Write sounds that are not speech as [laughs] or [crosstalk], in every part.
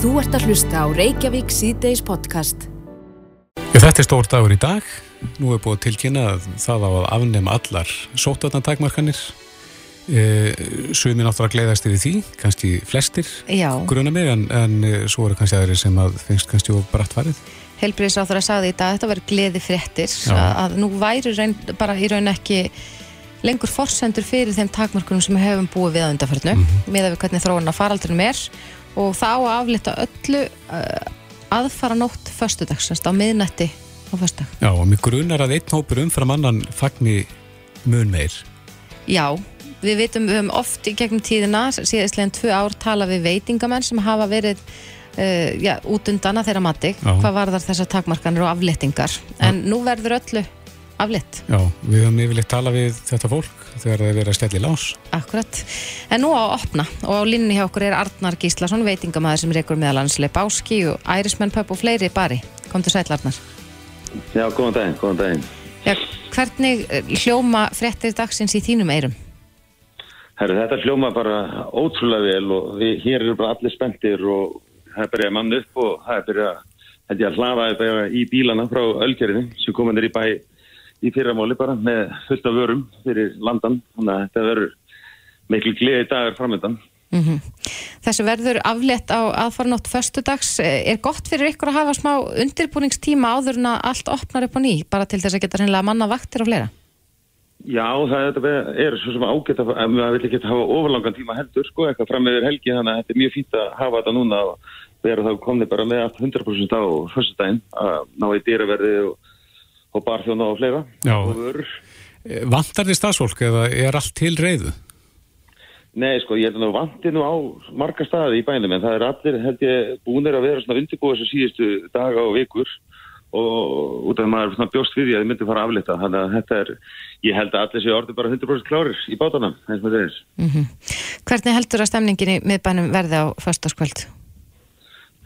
Þú ert að hlusta á Reykjavík síðdeis podcast. Já, þetta er stór dagur í dag. Nú er búið að tilkynna að það á að afnema allar sótvarnartakmarkanir. E, Sumi náttúrulega gleiðast yfir því, kannski flestir Já. gruna mig, en, en e, svo eru kannski aðri sem að finnst kannski of bratt farið. Helbriðsáþur að sagði í dag að þetta verður gleði fréttir að, að nú væri raun, bara í raun ekki lengur forsendur fyrir þeim takmarkunum sem við hefum búið við að undarförnu mm. -hmm. með að við hvernig þróun að faraldrinum er og þá aflita öllu uh, aðfara nótt föstudags, semst á miðnætti á föstudag. Já, og mig grunar að einn hópur umfram annan fagni mun meir. Já, við vitum, við höfum oft í gegnum tíðina, síðastlegin tvö ár tala við veitingamenn sem hafa verið uh, já, út undan að þeirra mati hvað varðar þessar takmarkanir og afléttingar en nú verður öllu aflétt Já, við höfum yfirleitt talað við þetta fólk þegar það er verið að stella í lás. Akkurat, en nú á að opna og á línni hjá okkur er Arnar Gíslason veitingamæður sem reykur meðal hans Lebáski og Ærismenn Pöpp og fleiri bari Komdu sæll Arnar Já, góðan daginn, góðan daginn. Já, Hvernig eh, hljóma fréttir dagsins í þínum eirum? Herru, þetta hljóma bara ótrúlega vel og við hér eru bara allir spenntir og það er byrjað mann upp og það er byrjað, held ég að hlafa bara í bílana frá Ölgerðin sem komin er í bæ í fyrramáli bara með fullt af vörum fyrir landan. Þannig að þetta verður miklu gleði dagar framöndan. Mm Þessu verður aflétt á aðfaranótt föstudags. Er gott fyrir ykkur að hafa smá undirbúningstíma áður en að allt opnar upp á ný, bara til þess að geta hreinlega manna vaktir og fleira? Já, það er, svo sem ágætt að að maður vil ekki hafa ofurlangan tíma heldur, sko, eitthvað fram meður helgi, þannig að þetta er mjög fínt að hafa þetta núna og vera þá komni bara með allt 100% á fyrstudaginn að ná í dýraverði og, og barþjóna og fleira. Já. Og vörur. E, Vantar þið stafsfólk eða er allt til reyðu? Nei, sko, ég held að vanti nú á marga staði í bænum, en það er allir, held ég, búinir að vera svona undirbúið þessu síðustu daga og vikur og út af að maður svona bjóst við því að þið myndi fara að aflita, þannig að þetta er, ég held að allir séu orðið bara 100% klárir í bátana, eins og er. Mm Hvernig heldur að stemningin í miðbænum verði á föstaskvöld?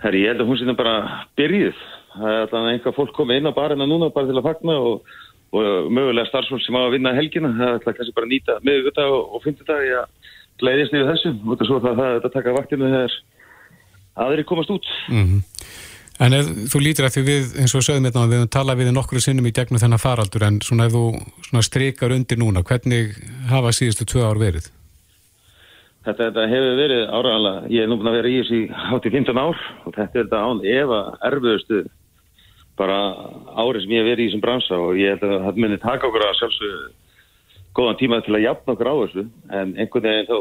Herri, ég held að hún sinna bara byrjuð. Það er alltaf einhvað fólk komið inn á barina núna bara til að fagna og, og mögulega starfsfólk sem á að vinna helgina. Það er alltaf kannski bara að nýta miðvitað og, og fymtudag í að gleiðist yfir þessu. Af svo það, það, það taka vaktinu þegar aðri komast út. Mm En ef þú lítir að því við, eins og sögum hérna, við höfum talað við nokkru sinnum í gegnum þennan faraldur, en svona ef þú svona strikar undir núna, hvernig hafa síðustu tvö ár verið? Þetta, þetta hefur verið áraðanlega, ég er nú búin að vera í þessu hátt í 15 ár og þetta er þetta án efa erfiðustu bara árið sem ég hef verið í þessum bransa og ég held að það muni taka okkur að sjálfsög góðan tíma til að jafna okkur á þessu en einhvern veginn þá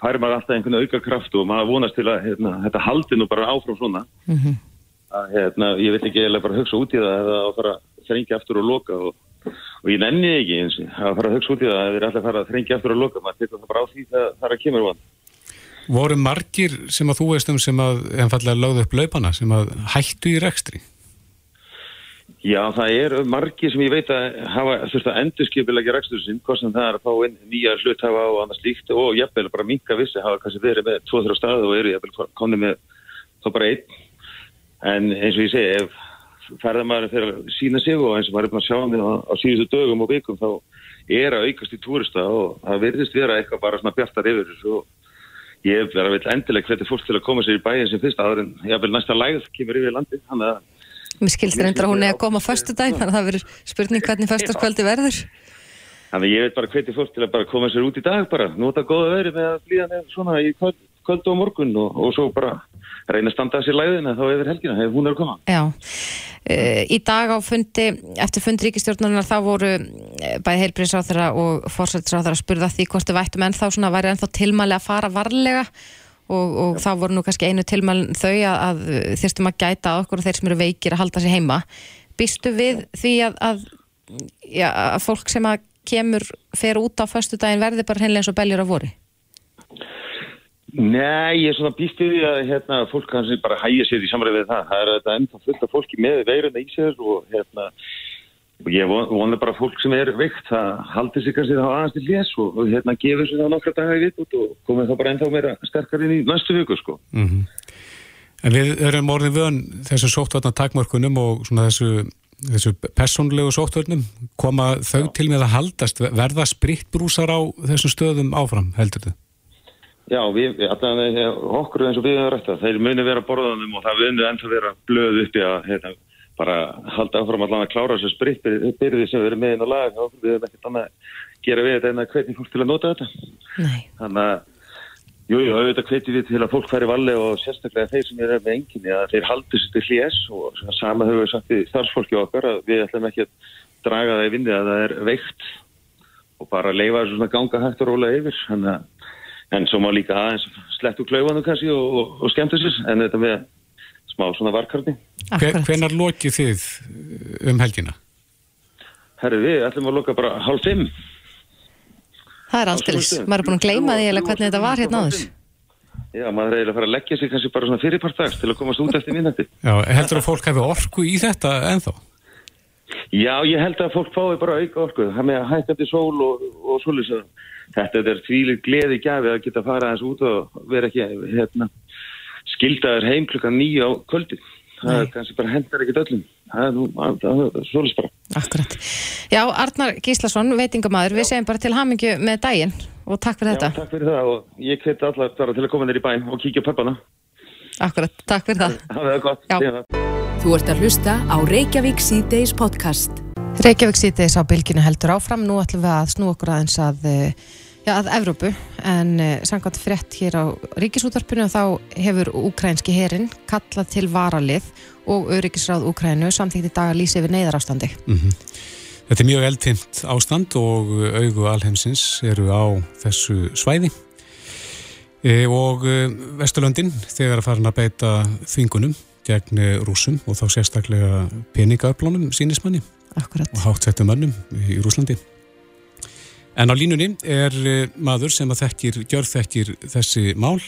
færi maður alltaf einhvern auka kraft og maður vonast til að hérna, þetta haldi nú bara áfram svona. Mm að hérna, ég veit ekki eða bara hugsa út í það að fara að þrengja aftur og loka og, og ég nenni ekki eins að fara að hugsa út í það að við erum alltaf að fara að þrengja aftur og loka maður tekur það bara á því það er að kemur von. Voru margir sem að þú veist um sem að einfallega lögðu upp laupana, sem að hættu í rekstri? Já, það er margir sem ég veit að hafa þurft að endurskipilegja rekstur sinn, hvort sem það er að fá inn nýja hluthafa og annars líkt og jafnvel bara minka vissi hafa kannski verið með tvo-þrjá staði og eru jafnvel komni með þá bara einn. En eins og ég segi, ef ferðamæður fyrir að sína sig og eins og maður er búin að sjá mig á, á síðustu dögum og vikum þá er að aukast í túrista og það virðist vera eitthvað bara svona bjartar yfir þessu og ég verða vel endileg hvernig fólk til að koma sér í bæin sem fyrst áður en jafnvel næsta lægð kemur yfir landi. Þannig að Mér skilst reyndar að hún er að koma föstudaginn, þannig að það verður spurning hvernig föstaskvöldi verður. Þannig ég veit bara hvernig fólk til að bara koma sér út í dag bara, nota góða veðri með að blíða með svona í kvöld, kvöld og morgun og, og svo bara reyna að standa að sér læðina þá yfir helgina, ef hún er að koma. Já, uh, í dag á fundi, eftir fund ríkistjórnarinnar þá voru uh, bæði heilbriðsráþara og fórsættisráþara að spurða því hvort þið vættum ennþá svona væri ennþá tilmæli að fara varlega og, og þá voru nú kannski einu tilmælin þau að, að þyrstum að gæta okkur og þeir sem eru veikir að halda sig heima. Býstu við því að, að, já, að fólk sem að kemur, fer út á föstudaginn verði bara hennilega eins og beljur á vori? Nei, ég er svona býst við því að hérna, fólk kannski bara hægja sér í samræði við það. Það er þetta ennþá fullt af fólki með veiruna í sér og hérna, ég von- vona bara fólk sem er veikt það haldi sig kannski þá aðeins til lés og, og hérna gefur sér þá nokkra daga í vitt og komið þá bara ennþá meira sterkar inn í næstu viku sko. Mm En við erum orðin vön þessu sóttvarnar takmörkunum og svona þessu, þessu personlegu sóttvarnum. Koma þau til með að haldast? Verða spritbrúsar á þessum stöðum áfram, heldur þau? Já, við, allavega okkur eins og við höfum rætt að þeir muni vera borðanum og það muni ennþá vera blöð uppi að hérna, bara halda áfram allavega að klára þessu spritbyrði sem við erum með inn á lag og við hefum ekkert annað að gera við þetta en að hvernig fólk til að nota þetta. Nei. Þannig að, jú, jú, auðvitað hvetjum við til að fólk færi valli og sérstaklega þeir sem er með enginni að þeir haldi sér til hljés og sama höfum við sagt í starfsfólki okkar að við ætlum ekki að draga það í vinni að það er veikt og bara leifa þessu svona ganga hægt og róla yfir. Þannig að en svo má líka aðeins slettu klauðanu kannski og, og, og skemmta sér en þetta með smá svona varkarni Hvenar lokið þið um helgina? Herri við ætlum að loka bara hálf fimm. Það er alltilis, maður er búin að gleyma því eða hvernig þetta var hérna áður. Já, maður er eiginlega að fara að leggja sig kannski bara svona fyrirpartags til að komast út eftir minnandi Já, heldur að fólk hefur orku í þetta ennþá? Já, ég held að fólk fái bara auka orku. Það með að hættandi sól og, og solis þetta er tvílir gleði gæfi að geta fara aðeins út og vera ekki hérna, skildaður heim klukkan nýja á kvöldi það er kannski bara hendar ekkit öllum það er nú, það er solis bara Akkurat. Já, Arnar Gíslason, veitingamæður, við segjum bara til hamingju með daginn og takk fyrir Já, þetta. takk fyrir það og ég hveti allar til að koma þér í bæn og kíkja pöppana Akkurat, takk fyrir það. Það er gott, Já. Þú ert að hlusta á Reykjavík C-Days podcast. Reykjavík sýtis á bylginu heldur áfram. Nú ætlum við að snú okkur aðeins að, eh, já, að Evrópu en uh, samkvæmt frétt hér á Ríkisútarpinu þá hefur úkrænski herin kallað til varalið og öryggisráð Úkrænu samþýtti dag að lýsa yfir neyðarástandi. Þetta er mjög eldfimt ástand og augu alheimsins eru á þessu svæði e, og e, Vesturlöndin þegar að farin að beita þvingunum gegn e, rúsum og þá sérstaklega peningaöflunum sínismanni Akkurat. og hátsettum mönnum í Rúslandi. En á línunni er e, maður sem að þekkir, gjörþekkir þessi mál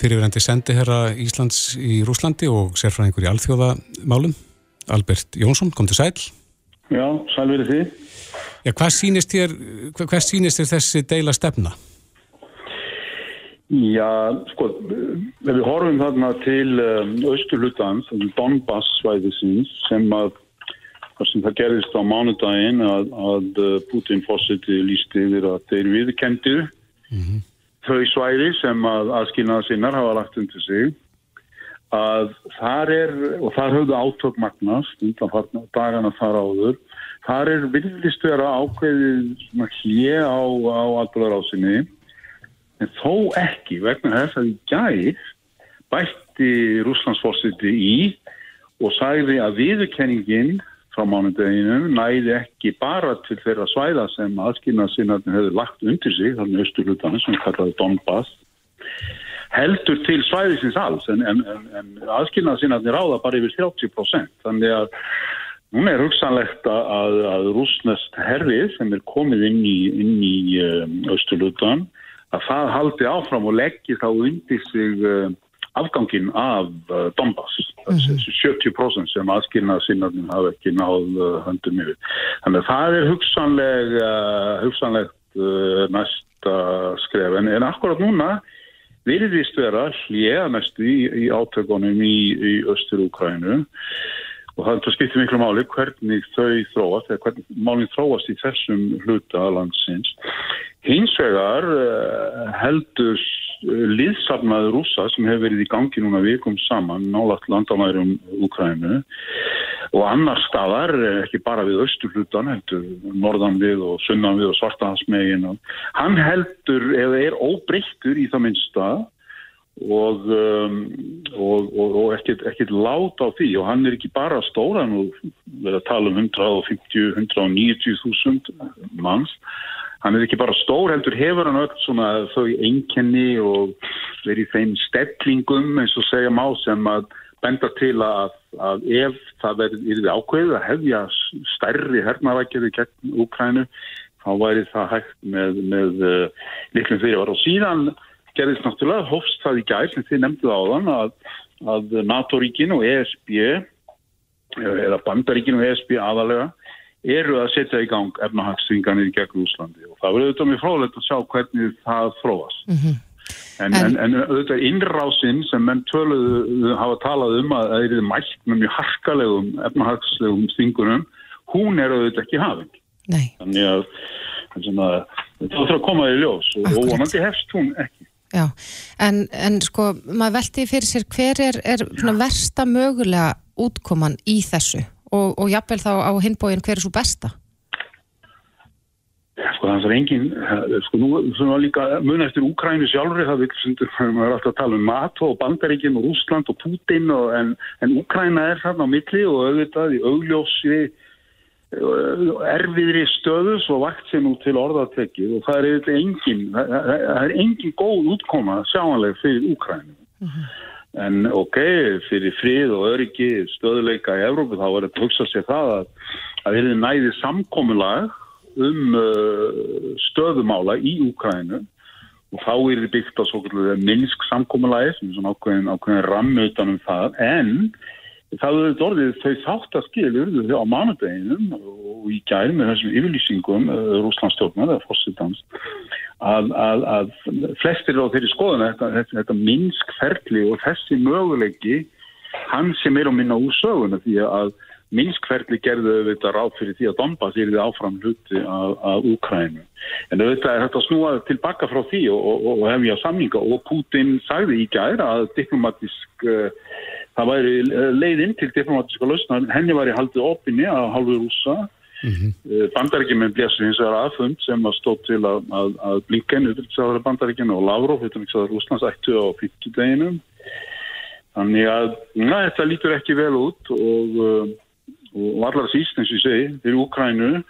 fyrirverandi sendiherra Íslands í Rúslandi og sérfræðingur í alþjóðamálum Albert Jónsson, kom til sæl. Já, sælverið því. Já, hvað sýnist þér, hvað, hvað sýnist þér þessi deila stefna? Já, sko, ef við horfum þarna til um, austurlutans, Donbass svæðisins, sem að þar sem það gerðist á mánudaginn að, að uh, Putin fórseti lísti yfir að þeir viðkendir þau svæði sem að aðskilnaða sinnar hafa lagt undir sig að þar er, og þar höfðu átök magnast, undanfarnar dagana þar áður, þar er villist vera ákveðið hlje á, á alveg en þó ekki vegna þess að gæð bætti Rúslandsforsiti í og sagði að viðurkenningin frá mánudeginu næði ekki bara til þeirra svæða sem aðskilnaðsinnarnir hefur lagt undir sig, þannig austurlutanir sem kallaði Donbass heldur til svæðisins alls. En, en, en, aðskilnaðsinnarnir ráða bara yfir 30% þannig að núna er hugsanlegt að, að, rúsnest herfið sem er komið inn í, inn í um, austurlutan að það haldi áfram og leggji þá undir sig uh, afgangin af uh, Donbass, þessi 70% sem aðskilnaða sinnarnir hafa ekki náð uh, höndum yfir. Þannig að það er hugsanleg, uh, hugsanlegt næsta skref, en, en akkurat núna virðist vera hljega næstu í, í átökunum í, í Östur-Ukrænu og það skiptir miklu máli hvernig þau þróast, eða hvernig málinn þróast í þessum hluta landsins. Hins vegar heldur liðsafnaður rúsa sem hefur verið í gangi núna vikum saman nálagt landamærum Ukrænu og annar staðar, eh, ekki bara við austurlutan, heldur norðan við og sunnan við og svartahansmegin og hann heldur, eða er óbreyttur í það minnsta og, um, og, og, og ekkert, ekkert lát á því. Og hann er ekki bara stóran og verið að tala um 150-190 þúsund manns hann er ekki bara stór heldur hefur hann öll svona þau einkenni og verið þeim stellingum eins og segja má sem að benda til að, að ef það verið ákveðið að hefja stærri hernarækjari gegn Úkrænu þá væri það hægt með, með uh, litlum fyrirvar og síðan gerðist náttúrulega hófst það í gær sem þið nefnduð áðan að, að NATO-ríkin og ESB eða bandaríkin og ESB aðalega eru að setja í gang efnahagsþvinganir í gegn Úslandi og það verður auðvitað mjög frólægt að sjá hvernig það þróast. Mm -hmm. En, en, en auðvitað innrásinn sem menn töluðu hafa talað um að það er mætt með mjög harkalegum efnahagslegum þvingunum, hún er auðvitað ekki hafing. Þannig að, að það þarf að koma í ljós og, og vonandi hefst hún ekki. Já, en, en sko, maður velti fyrir sér hver er, er versta mögulega útkoman í þessu og, og jafnvel þá á hinbóin hver er svo besta? Já, sko það er engin, sko nú svona líka mun eftir Úkrænu sjálfri það sem við erum [laughs] alltaf að tala um NATO og Bandaríkin og Úsland og Putin og, en, en Úkræna er þarna á milli og auðvitað í augljósi erfiðri stöðu svo vakt sem nú til orðatekið og það er eitthvað engin það er engin góð útkoma sjáanlega fyrir Úkrænu uh -huh. En ok, fyrir frið og öryggi stöðuleika í Evrópu þá er þetta að hugsa sér það að það er næði samkominlag um uh, stöðumála í Úkrænu og þá er þetta byggt á minnsk samkominlagi sem er svona ákveðin, ákveðin rammutan um það. En Það hefur orðið þau þátt að skilja á mánudeginum og í gæri með þessum yfirlýsingum uh, Rúslandstjórnar eða fórsitans að, að, að flestir á þeirri skoðuna þetta, þetta, þetta minnsk ferli og þessi möguleiki hann sem er á minna úr söguna því að minnsk ferli gerðu þetta ráð fyrir því að Donbass er því áfram hluti af, Úkrænu. En þetta er þetta snúað tilbaka frá því og, og, og hefja samninga og Putin sagði í gæri að diplomatisk uh, það væri eh, leiðinn til diplomatíska lausna, henni var í haldið opinni að halvu rúsa mm -hmm. bandaríkjum blési hins vegar aðfund sem að stóð til að, að, að Blinken utryggsæðar bandaríkjum og Lavrov utryggsæðar Úslands ættu á 50 deginum þannig að na, þetta lítur ekki vel út og, eh, og allar síst eins og ég segi, fyrir Ukrænu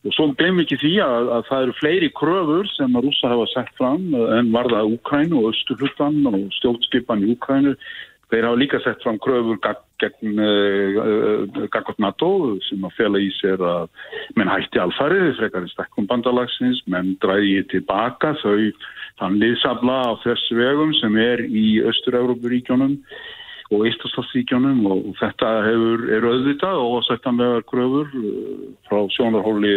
og svo glemum ekki því að, að það eru fleiri kröfur sem að rúsa hafa sett fram en varða Ukrænu og Östurhuttan og stjórnskipan í Ukrænu Þeir hafa líka sett fram kröfur gegn uh, uh, NATO sem að fela í sér að menn hætti alfarið, frekar í stekkum bandalagsins, menn dræði tilbaka þau þann liðsabla á þessu vegum sem er í Östur-Európuríkjónum og Ístastalsríkjónum og þetta hefur, er auðvitað og settanlega kröfur frá sjónarhóli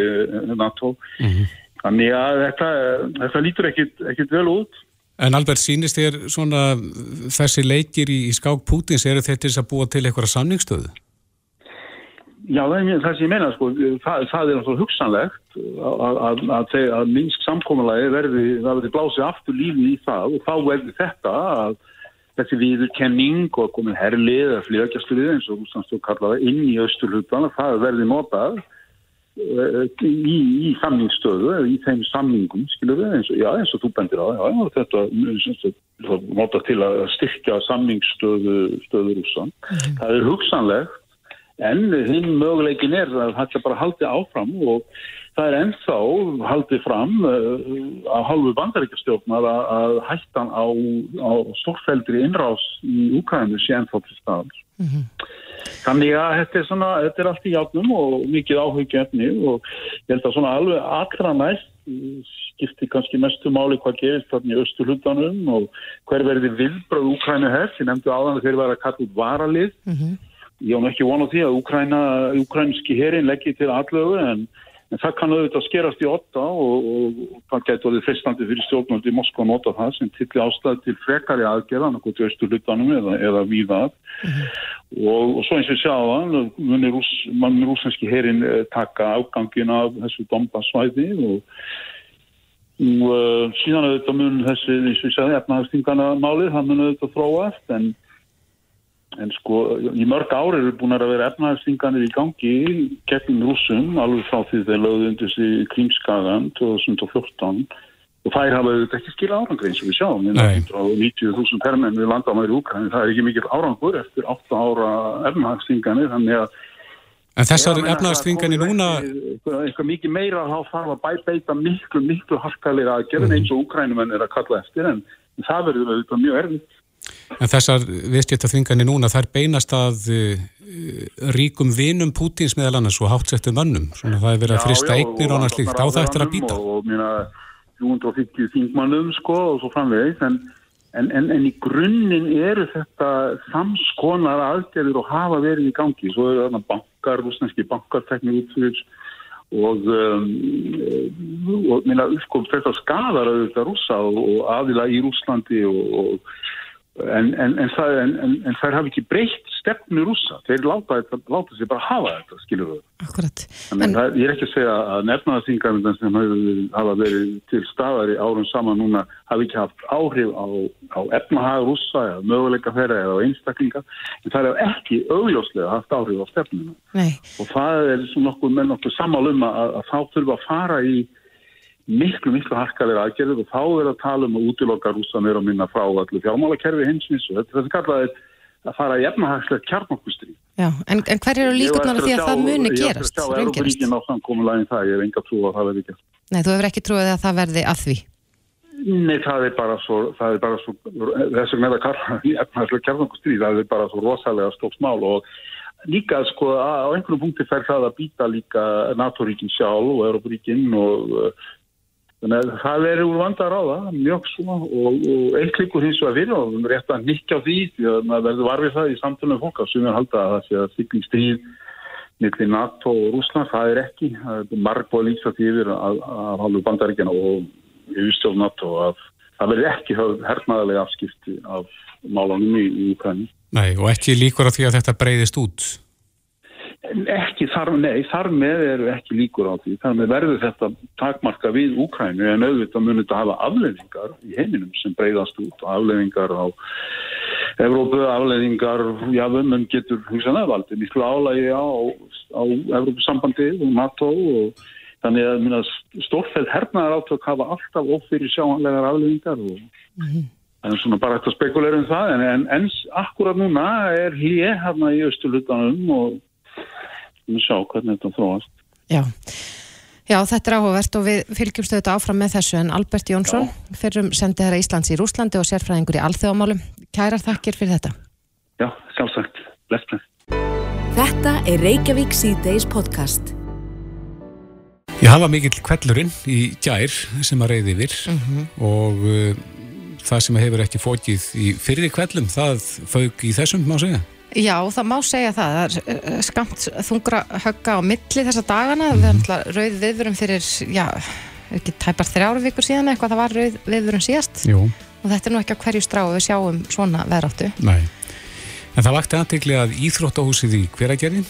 NATO. Mm -hmm. Þannig að þetta, þetta lítur ekkit vel út. En Albert, sínist þér svona þessi leikir í, í skák Pútins, eru þetta þess að búa til eitthvað samningstöðu? Já, það er það sem ég meina, sko, það, það er náttúrulega hugsanlegt að, að, að, að minnsk samkómalagi verði, það verði blásið aftur lífið í það og þá verði þetta að þessi viðurkenning og komin herlið eða fljókjastlið eins og húslandstjók kallaða inn í austurlutan að það verði notað í, í samningsstöðu í þeim samningum, við eins og, já, eins og þú bendir á, já, þetta nota til að styrkja samningsstöðu stöðu rúsan. Mm. Það er hugsanlegt en hinn möguleikin er að þetta bara haldi áfram og það er ennþá haldið fram á halvu bandaríkastjórnar að, hættan á, á stórfældri innrás í Úkrænu sé ennþá til staðar. Mm -hmm. Þannig að þetta er, svona, þetta er allt í játnum og mikið áhugjefni og ég held að svona alveg allra næst skipti kannski mestu máli hvað gerist þarna í Östurhundanum og hver verði vilbröð Úkrænu hef, ég nefndi áðan að þeir vera að kalla út varalið. Mm -hmm. Ég án ekki vona því að Úkræna, úkrænski herin leggir til allögu en En það kann auðvitað skerast í åtta og, og, og það getur að þið fyrstandi fyrir stjórnvöldi í Moskva nota það sem tilli ástæði til frekari aðgerða, náttúrulega til austur hlutanum eða, eða víðað. Mm -hmm. og, og svo eins og sjá það, munir rús, rúsneski herin eh, taka ágangin af þessu Donbass-svæði og uh, síðan auðvitað mun þessi, eins og ég segði, efnahagstingana málið, það mun auðvitað þróast en En sko, í mörg ári eru búin að vera efnaðarstinganir í gangi gegn rúsum, alveg frá því þeir lögðu undir sig kringskagan 2014 og þær hafa auðvitað ekki skil árangur eins og við sjáum. 90.000 permenn við landamæri Úkræni, það er ekki mikil árangur eftir 8 ára efnaðarstinganir, þannig að En þessar efnaðarstinganir núna... Eitthvað, eitthvað mikið meira þá þarf að beita miklu, miklu harkalir aðgerðin mm. eins og Úkrænumenn er að kalla eftir en það verður auðvitað mjög erfitt. En þessar viðstjættaþvinganir núna, þær beinast að uh, ríkum vinum Pútins meðal annars og hátsettum vannum. Svona það er verið að frista eignir og annars líkt. Á það eftir að býta. Og, og mér að 350 þingmannum sko og svo framvegis. En, en, en, en í grunninn eru þetta samskonar aðgerðir og hafa verið í gangi. Svo eru þarna bankar, rúsneski bankartekník útfyrir og, um, og minna, sko, þetta skadar auðvitað rúsa og, og aðila í Rúslandi og, En, en, en, það, en, þær hafi ekki breytt stefnu rúsa. Þeir láta, láta sér bara hafa þetta, skilur við. Akkurat. Þannig En, að ég er ekki að segja að nefnaðarþingarmyndan sem hafa- verið til staðar í árum saman núna hafi ekki haft áhrif á, á efnahag rússa eða möguleika þeirra eða á einstaklinga. En það er ekki augljóslega haft áhrif á stefnuna. nei, Og það er svona nokkuð með nokkuð sammálum að, að þá þurfa að fara í miklu, miklu harkalega aðgerðið og þá er að tala um að útiloka rúsa meira og minna frá allu fjármálakerfi hinsins og þetta, þetta kallaði að fara í efnahagslegt kjarnokustri. já, en, en hver eru líkurnar að því að það muni gerast? Ég er að sjá? Európaríkin á samkomulægin það, ég hef enga trú að það verði gert. Nei, þú hefur ekki trúið að það verði að því. Nei, það er bara svo, það er bara svo, þess vegna er það kalla [laughs] í efnahagslega kjarnokustri, það er bara svo rosalega stóks mál og líka sko á einhvern punkti fer það að býta líka NATO-ríkin sjálf og Európaríkin og Þannig að það er úr vanda að ráða, mjög svona og, og líkur hins vegar fyrir og við erum rétt að nikka á því því að maður verður varfið það í samtunum fólk að sumir halda að það sé að þykning stríð millir NATO og Rúsland, það er ekki, það er margbóð lýsa því yfir að, að halvu bandaríkjana og yfirstjórn NATO að það verður ekki höfð hernaðarlega afskipti af málunum í, Ukraínu. Nei, og ekki líkur á því að þetta breyðist út. En Ekki þar, nei, þar með eru ekki líkur á því. Þar með verður þetta takmarka við Úkrænu en auðvitað munir þetta hafa afleðingar í heiminum sem breyðast út. Afleðingar á Evrópu, afleðingar, já, vömmun getur hugsanlega valdið miklu álægi á, á Evrópusambandi og NATO og þannig að minna, stórfæld hernaðar átök hafa alltaf ófyrir sjáanlegar afleðingar og Það er svona bara eftir að spekulera um það en, en, en akkurat núna er hlýje hérna í austurlutanum og við sjá hvernig þetta þróast. Já. Já, þetta er áhugavert og við fylgjumst auðvitað áfram með þessu en Albert Jónsson, fyrrum sendi herra Íslands í Rúslandi og sérfræðingur í alþjóðamálum. Kærar þakkir fyrir þetta. Já, sjálfsagt. Bless, bless. Þetta er Reykjavík C-Days podcast. Ég hafa mikill kvellurinn í gær sem að reyði yfir og uh, það sem hefur ekki fókið í fyrri kvellum, það fauk í þessum, má segja. Já, það má segja það. Það er uh, skamt þungra högga á milli þessa dagana. Við erum alltaf rauð viðvörum fyrir, já, ekki tæpar þrjáru vikur síðan eitthvað það var rauð viðvörum síðast Jú. og þetta er nú ekki á hverju strá og við sjáum svona veðráttu. Nei. En það vakti aðtegli að íþróttahúsið í hveragerði,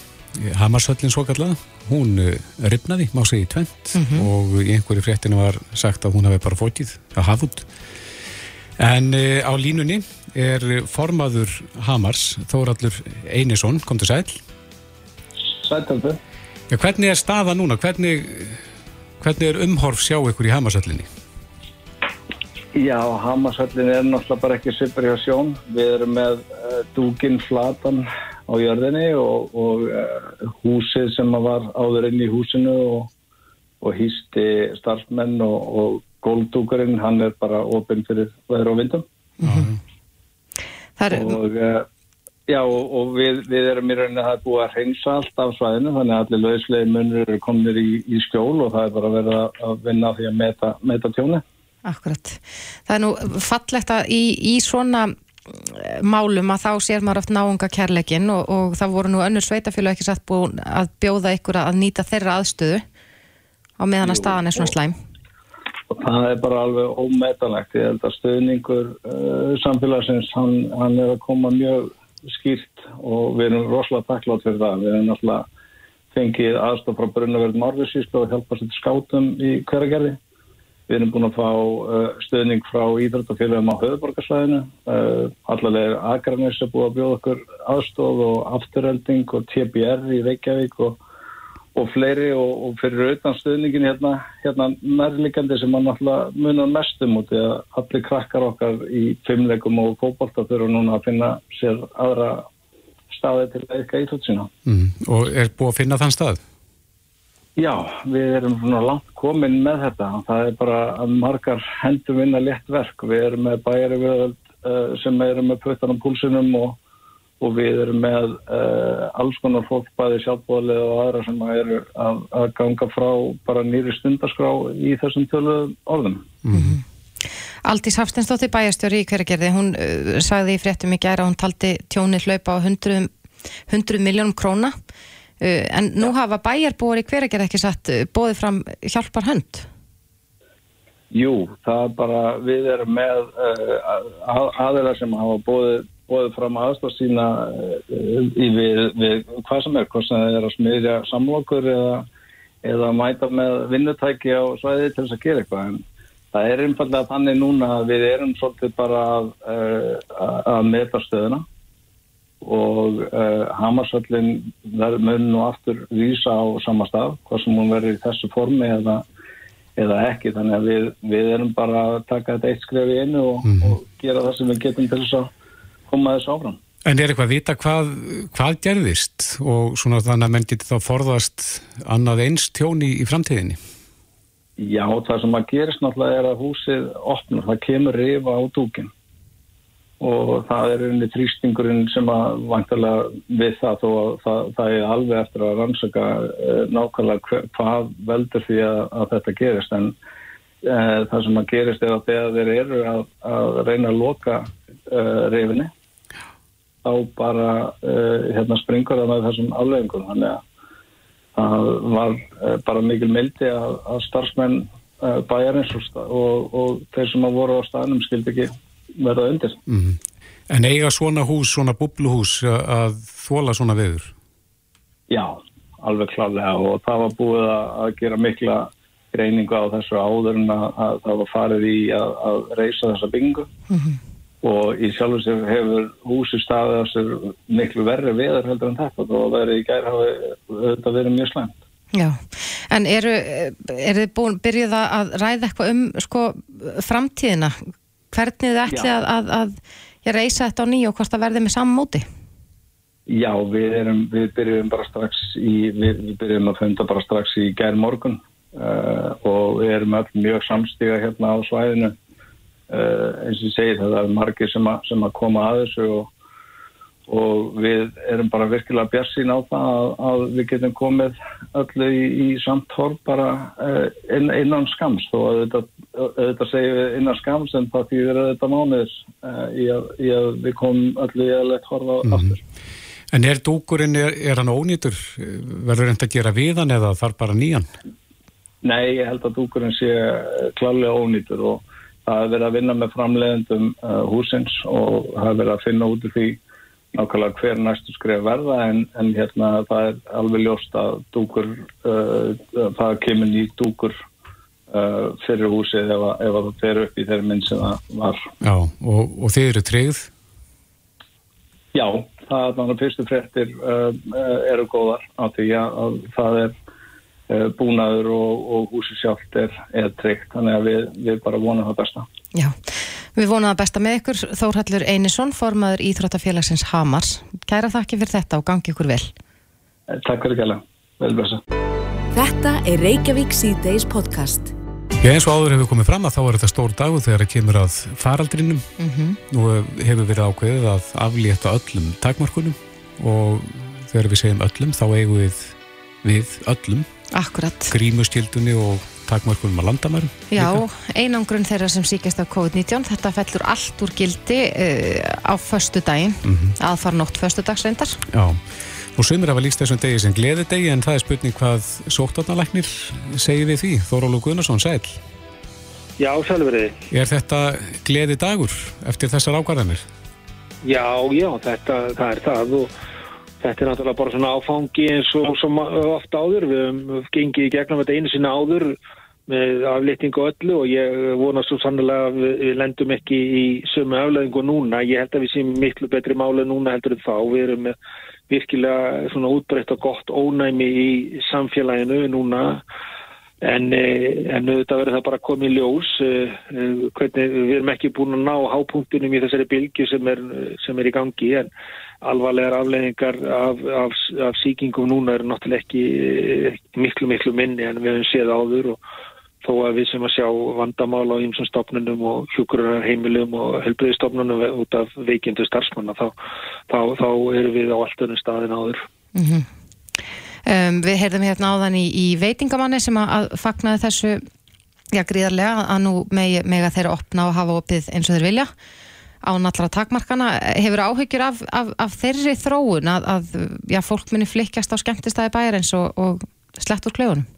Hamarshöllin svo kallað, hún uh, ripnaði, má segja í tvent og í einhverju fréttinu var sagt að hún hafi bara fókið að hafa út. En á línunni er formaður Hamars, Þóraldur Einarsson, kom til sæl. Sættaldu. Já, hvernig er staða núna? Hvernig, hvernig er umhorf sjá ykkur í Hamarshöllinni? Já, Hamarsöllin er náttúrulega bara ekki svipur hjá sjón. Við erum með uh, dúginn flatan á jörðinni og, og uh, húsið sem var áður inn í húsinu og, og hýsti starfsmenn og, og góldúkurinn, hann er bara opinn fyrir veður og vindum. Það er, Og, uh, já, og, og við, við erum í rauninni að það er búið að hreinsa allt af svæðinu, þannig að allir lauslegi munur eru komnir í, í skjól og það er bara að- að vinna því að meta, meta tjóni. akkurat. Það er nú fallegt að í, í svona eh, málum að þá sér maður oft náunga kærleikin og, og það voru nú önnur sveitafjölu ekki satt búin að bjóða ykkur að nýta þeirra aðstöðu á meðan að staðan er svona slæm. Og það er bara alveg ómetanlegt. Ég held að stöðningur uh, samfélagsins hann, hann er að koma mjög skýrt og við erum rosalega takklátt fyrir það. Við erum náttúrulega fengið aðstof frá Brunnaverð Marvisíslu og hjálpa sér skátum í hveragerði. Við erum búin að fá uh, stöðning frá íþróttafélagum á höfuborgarsvæðinu uh, allavega Akranis er búið að bjóða okkur aðstof og afturölding og TBR í Reykjavík og og fleiri og, og fyrir auðvitað stuðningin hérna, hérna nærlikandi sem mann náttúrulega munar mestum út eða allir krakkar okkar í fimmleikum og fókbalta þurfa núna að finna sér aðra staði til að eitthvað íþjótt sína. Mm. Og er búið að finna þann stað? Já, við erum svona langt komin með þetta. Það er bara að margar hendur vinna létt verk. Við erum með bæjari viðöld uh, sem erum með puttan á púlsinum og og við erum með uh, alls konar fólk bæði sjálfbóðlega og aðra sem eru að, að ganga frá bara nýri stundaskrá í þessum tölu orðum. Aldís Hafstensdóttir bæjarstjóri í hveragerði, hún uh, sagði í fréttum í gæra að hún taldi tjónið hlaupa á 100, 100 miljónum króna uh, en nú hafa bæjarbúar í hveragerði ekki satt uh, bóðið fram hjálpar hönd. Jú, það er bara, við erum með uh, aðeila sem hafa bóðið bóðið fram aðstofn sína í við, við hvað sem er, hvað sem er að smyrja samlokur eða, eða mæta með vinnutæki á svæði til þess að gera eitthvað en það er einfallega þannig núna að við erum svolítið bara að, uh, að meta stöðuna og uh, Hamarsvöllin verður mun og aftur vísa á sama stað, hvað sem hún verður í þessu formi eða eða ekki, þannig að við, við erum bara að taka þetta eitt skref í einu og, mm. og gera það sem við getum til þess að koma þessu áfram. En er eitthvað að vita hvað, hvað gerðist og svona þannig að menn getur þá forðast annað eins tjóni í framtíðinni? Já, það sem að gerist náttúrulega er að húsið opnar, það kemur rifa á dúkinn og það er unni þrýstingurinn sem að vantilega við það þó að það, það er alveg eftir að rannsaka uh, nákvæmlega hvað veldur því að, að þetta gerist en uh, það sem að gerist er að þegar þeir eru að, að reyna að loka uh, reyfinni þá bara hérna springur það með þessum afleggingum þannig að það var bara mikil mildi að, að starfsmenn bæjarins og, og þeir sem að voru á staðnum skildi ekki verða undir. Mm -hmm. En eiga svona hús, svona bubluhús að þóla svona viður? Já, alveg klarlega og það var búið að gera mikla greiningu á þessu áður en að, að það var farið í að, að reysa þessa byggingu mm -hmm. Og í sjálf og sér hefur húsi staðið á sér miklu verri viður heldur en þetta og verið í gær hafi þetta verið mjög slæmt. Já, en eru, eru þið búin byrjuð að ræða eitthvað um sko framtíðina? hvernig þið ætli að, að, að, að reysa þetta á nýju og hvort það verði með saman móti? Já, við, erum, við byrjum bara strax í, við, við byrjum að funda bara strax í gær morgun uh, og við erum öll mjög samstíga hérna á svæðinu uh, eins og ég segi það er margir sem, sem að koma að þessu og og við erum bara virkilega björnsín á það að, að við getum komið öllu í, í samtorf bara uh, inn, innan skams og auðvitað, auðvitað segjum við innan skams en það fyrir þetta mánuðis uh, í, í að við komum öllu í aðlegt horfa mm -hmm. aftur. En er dúkurinn, er, er hann ónýtur? Verður þetta að gera við hann eða þarf bara nýjan? Nei, ég held að dúkurinn sé klarlega ónýtur og það er verið að vinna með framleiðendum uh, húsins og það er verið að finna út í því nákvæmlega hver næstu skrif verða en, en hérna það er alveg ljóst að dúkur, uh, það kemur nýtt dúkur uh, fyrir húsið ef, ef það fer upp í þeirri minn sem það var. Já, og, og þeir eru treyð? Já, það er náttúrulega fyrstu frettir eru góðar á því að það er búnaður og, og húsið sjálft er, er treykt, þannig að við, við bara vonum það besta. Já. Við vonum að besta með ykkur Þórhallur Einarsson, formaður Íþróttafélagsins Hamars. Kæra þakki fyrir þetta og gangi ykkur vel. Eh, takk fyrir gæla. Velbæsa. Þetta er Reykjavík C-Days podcast. Já eins og áður hefur komið fram að þá er þetta stór dag þegar það kemur að faraldrinum mm -hmm. og hefur verið ákveðið að aflétta öllum takmarkunum og þegar við segjum öllum þá eigum við við öllum Akkurat. grímustildunni og takmörkunum að landamærum. Já, einangrun þeirra sem síkast af COVID-19, þetta fellur allt úr gildi uh, á förstu daginn, mm -hmm. aðfara nótt förstu dagsreindar. Já, og sömur af að líkst þessum degi sem gleði degi, en það er spurning hvað sóttarnalæknir segir við því. Þórólu Gunnarsson, sæl. Já, sælveriði. Er þetta gleði dagur eftir þessar ákvarðanir? Já, já, þetta, það er það og Þetta er náttúrulega bara svona áfangi eins og sem ofta áður. Við hefum gengið í gegnum þetta einu sinna áður með aflýttingu öllu og ég vona svo sannlega að við, lendum ekki í sömu afleðingu núna. Ég held að við séum miklu betri máli núna heldur en þá. Við erum virkilega svona útbreytt og gott ónæmi í samfélaginu núna en, en þetta verður það bara komið ljós. Hvernig, við erum ekki búin að ná hápunktunum í þessari bylgi sem er, sem er í gangi en alvarlegar afleðingar af, af, af síkingum núna eru náttúrulega ekki miklu miklu minni en við hefum séð áður og þó að við sem að sjá vandamála á ýmsum stopnunum og hjókurar heimilum og helbriðistofnunum út af veikindu starfsmanna þá, þá, þá eru við á allt önnu staðin áður. Mm -hmm. um, við heyrðum hérna áðan í, í veitingamanni sem að, að fagnaði þessu já gríðarlega að nú meg, meg að þeirra opna og hafa opið eins og þeir vilja án allra takmarkana. Hefur áhyggjur af, af, af þeirri þróun að, að já, fólk muni flikjast á skemmtistæði bæjarins og, og slett úr klögunum?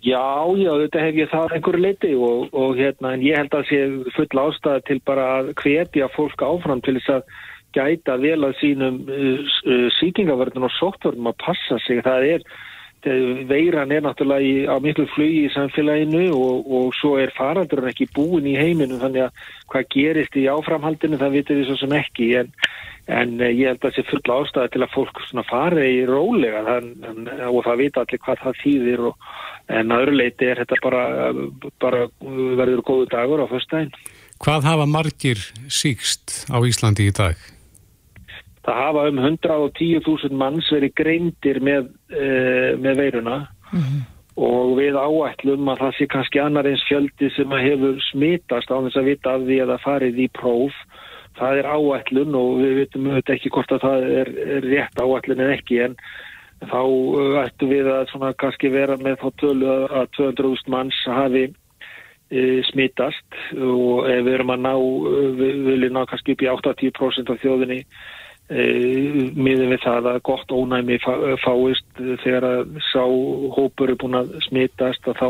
Já, já, þetta hef ég það einhverju leiti og, og hérna, en ég held að sé full ástæða til bara að hvetja fólk áfram til þess að gæta vel að sínum uh, uh, sýkingavörðun og sóttvörðum að passa sig. Það er, veiran er náttúrulega í, á miklu flugi í samfélaginu og, og svo er faraldurinn ekki búin í heiminu þannig að hvað gerist í áframhaldinu það vitur við svo sem ekki en, en eh, ég held að það sé fulla ástæði til að fólk fari í rólega þann, og það vita allir hvað það þýðir og, en að öruleiti er þetta bara, bara verður góðu dagur á fyrstæðin. Hvað hafa margir síkst á Íslandi í dag? Það hafa um 110.000 manns verið greindir með, uh, með veiruna. Mm -hmm. og við áætlum að það sé kannski annar eins fjöldi sem hefur smitast á þess að vita af því að það farið í próf. Það er áætlun og við veitum auðvitað ekki hvort að það er, er rétt áætlun en ekki en þá ættum við að svona kannski vera með þá tölu að 200.000 manns hafi uh, smitast. Og ef við erum að ná við viljum ná kannski upp í 80% af þjóðinni E, miður við það að gott ónæmi fáist þegar að sá hópur er búin að smittast og þá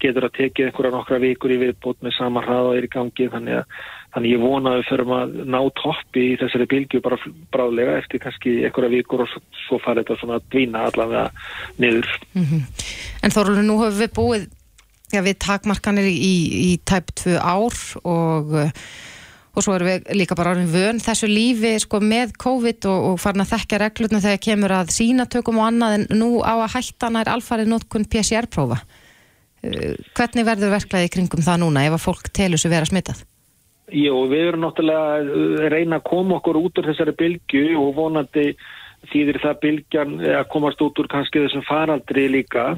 getur að tekið einhverja nokkra vikur í viðbót með sama hraða er í gangi þannig að þannig ég vona að við förum að ná toppi í þessari bylgu bara bráðlega eftir kannski einhverja vikur og svo, farið þetta svona að dvína allavega niður. Mm -hmm. En Þorlur, nú höfum við búið ja, við takmarkanir í, í tæp tvö ár og og svo erum við líka bara orðin vön þessu lífi sko, með COVID og, og farin að þekka reglurna þegar kemur að sínatökum og annað en nú á að hætta nær alfarið notkun PCR-prófa. Uh, hvernig verður verklaði kringum það núna ef að fólk telur sér vera smittað? Jó, við erum náttúrulega að uh, reyna að koma okkur út úr þessari bylgu og vonandi þýðir það bylgjan að komast út úr kannski þessum faraldri líka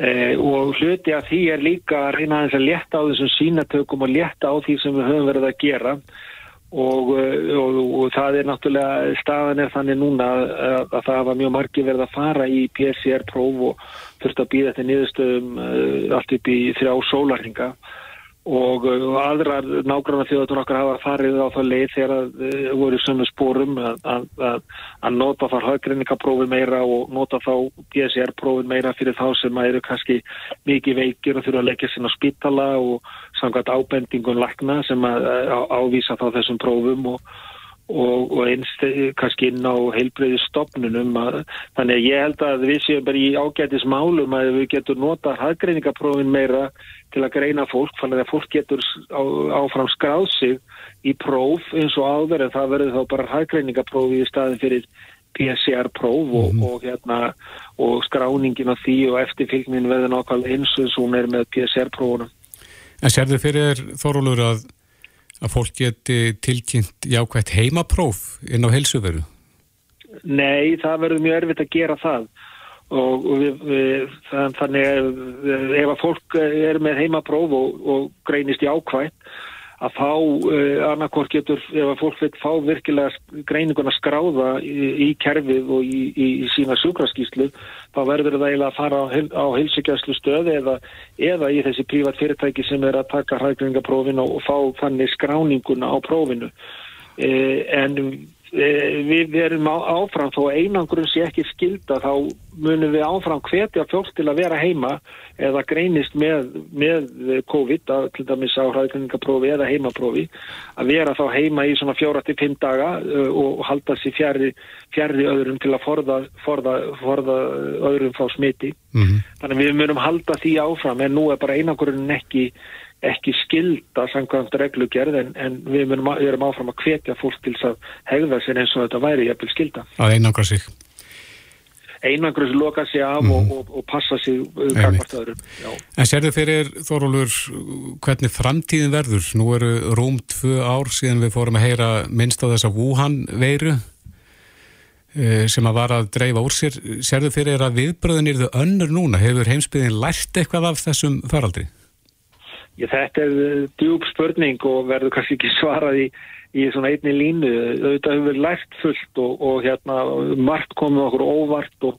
Eh, og hluti af því er líka að reyna að leta á þessum sínatökum og leta á því sem við höfum verið að gera. Og, eh, og, og það er náttúrulega, staðan er þannig núna að, að það var mjög margi verið að fara í PCR-próf og þurft að býða þetta niðurstöðum uh, allt upp í þrjá sólarhinga og aðrar nágrannar þjóðatur okkar hafa farið á það leið þegar það uh, voru sömu spórum að, að, að nota þar haugreiningaprófi meira og nota þá PCR-prófin meira fyrir þá sem eru kannski mikið veikir og þurfa að leggja sinna spítala og samkvæmt ábendingun lakna sem að, að ávísa þá þessum prófum og og, og einst kannski inn á heilbreyði stopnunum að, þannig að ég held að við séum bara í ágætis málum að við getum nota haggreiningaprófin meira til að greina fólk, þannig að fólk getur á, áfram skráð sig í próf eins og áður en það verður þá bara haggreiningaprófi í staðin fyrir PCR-próf og, mm og, hérna, og skráningin á því og eftirfylgnin verður nákvæmlega eins og hún er með PCR-prófunum. En sér þið fyrir Þórólur að að fólk geti tilkynnt jákvægt heimapróf inn á helsuveru? Nei, það verður mjög erfitt að gera það og, og við, við, þannig ef að fólk er með heimapróf og, og greinist jákvægt að fá uh, annarkort getur, ef að fólk veit fá virkilega greininguna skráða í, í kerfið og í, í, í sína sjúkraskíslu, þá verður það eiginlega að fara á, á heilsugjastlu stöði eða, eða í þessi prívat fyrirtæki sem er að taka hrækringaprófinu og fá þannig skráninguna á prófinu. Uh, en Eh, við erum áfram þó einangrun sé ekki skilda þá munum við áfram hvetja fólk til að vera heima eða greinist með, með COVID að, til dæmis á hraðgreiningaprófi eða heimaprófi að vera þá heima í svona fjóra til fimm daga uh, og halda sér fjari, fjari öðrum til að forða, forða, forða öðrum frá smiti mm -hmm. þannig við munum halda því áfram en nú er bara einangrun ekki ekki skilda samkvæmt reglugerð en, en við, erum áfram að hvetja fólk til að hegða sér eins og þetta væri jæfnvel skilda. Að einangra sig. Einangra sig, loka sig af mm. og, mhm. og, og passa sig kakvart uh, öðrum. Já. En sérðu fyrir Þorólur hvernig framtíðin verður? Nú eru rúm tvö ár síðan við fórum að heyra minnst á þessa Wuhan veiru eh, sem að var að dreifa úr sér. Sérðu fyrir að viðbröðin eru þau önnur núna? Hefur heimsbyðin lært eitthvað af þessum faraldri? Ég, þetta er eh, djúb spurning og verður kannski ekki [laughs] svarað í, í svona einni línu. Þetta hefur verið lært fullt og, og hérna margt komið okkur óvart og,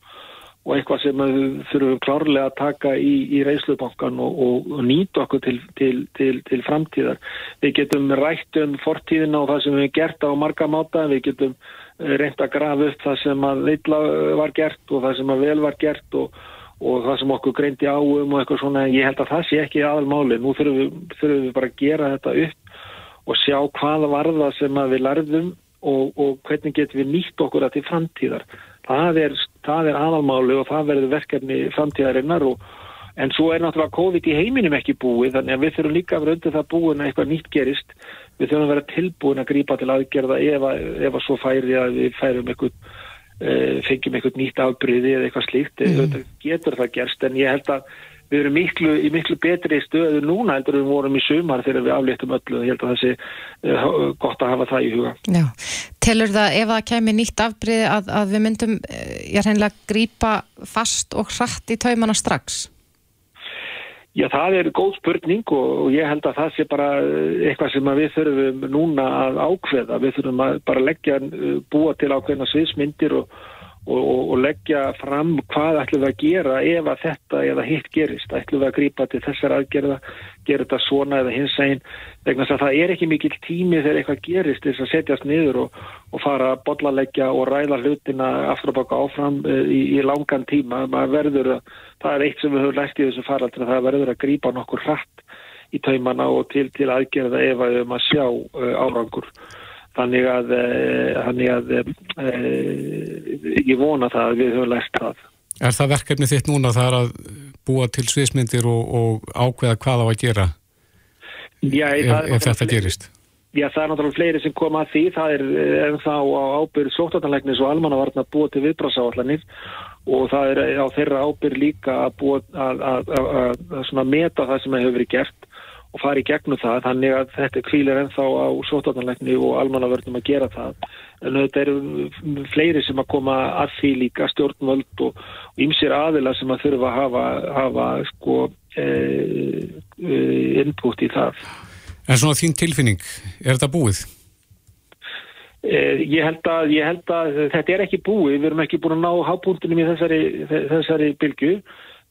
og eitthvað sem við þurfum klárlega að taka í, í reyslubankan og, og nýta okkur til, til, til, til framtíðar. Við getum rætt um fortíðina og það sem við hefum gert á marga máta. Við getum eh, reynd að grafa upp það sem að veitla var gert og það sem að vel var gert og og það sem okkur greindi á um og eitthvað svona, ég held að það sé ekki aðalmáli, nú þurfum við, þurfum við bara að gera þetta upp og sjá hvaða varða sem við lærðum og, og hvernig getum við nýtt okkur að til framtíðar. Það er, það er aðalmáli og það verður verkefni framtíðarinnar og en svo er náttúrulega COVID í heiminum ekki búið þannig að við þurfum líka að vera undir það búin að eitthvað nýtt gerist. Við þurfum að vera tilbúin að grípa til aðgerða ef að, ef að svo færi að við færum eitthvað fengjum eitthvað nýtt afbríði eða eitthvað slíkt, mm. getur það gerst en ég held að við erum miklu, í miklu betri stöðu núna heldur við vorum í sumar þegar við afléttum öllu og ég held að það sé uh, gott að hafa það í huga. Já, telur það ef það kemur nýtt afbríði að, að við myndum, eh, ég reynilega grípa fast og hratt í taumana strax? Já, það er góð spurning og ég held að það sé bara eitthvað sem við þurfum núna að ákveða. Við þurfum að bara leggja, búa til ákveðna sviðsmyndir og, og, og leggja fram hvað ætlum við að gera ef að þetta eða hitt gerist. Ætlum við að grýpa til þessar aðgerða, gera þetta svona eða hins einn. Þegar það er ekki mikil tími þegar eitthvað gerist þess að setjast niður og, og fara að bollalegja og ræða hlutina aftur og baka áfram eh, í, í langan tíma. Verður að það er eitt sem við höfum lært í þessu faraldri að það verður að grípa nokkur hratt í taumana og til, til aðgerða ef að við höfum að sjá uh, árangur þannig að, uh, þannig að uh, ég vona það að við höfum lært það. Er það verkefni þitt núna þar að búa til sviðsmyndir og, og ákveða hvað á að gera? Já, ef, ef þetta gerist? Já, það er náttúrulega fleiri sem koma að því, það er en þá á ábyrð sóttanleiknis og almannavarna búa til viðbrásáallanir og það er á þeirra ábyrg líka að, búa, að, að, að meta það sem hefur verið gert og fara í gegnum það þannig að þetta kvílir ennþá á sótartanleikni og almannavörnum að gera það en þetta eru fleiri sem að koma að því líka stjórnvöld og ymsir aðila sem að þurfa að hafa, hafa sko e, e, input í það En svona þín tilfinning, er þetta búið? Eh, ég held, að, ég held að þetta er ekki búið, við erum ekki búin að ná hábúndunum í þessari, þessari bylgu.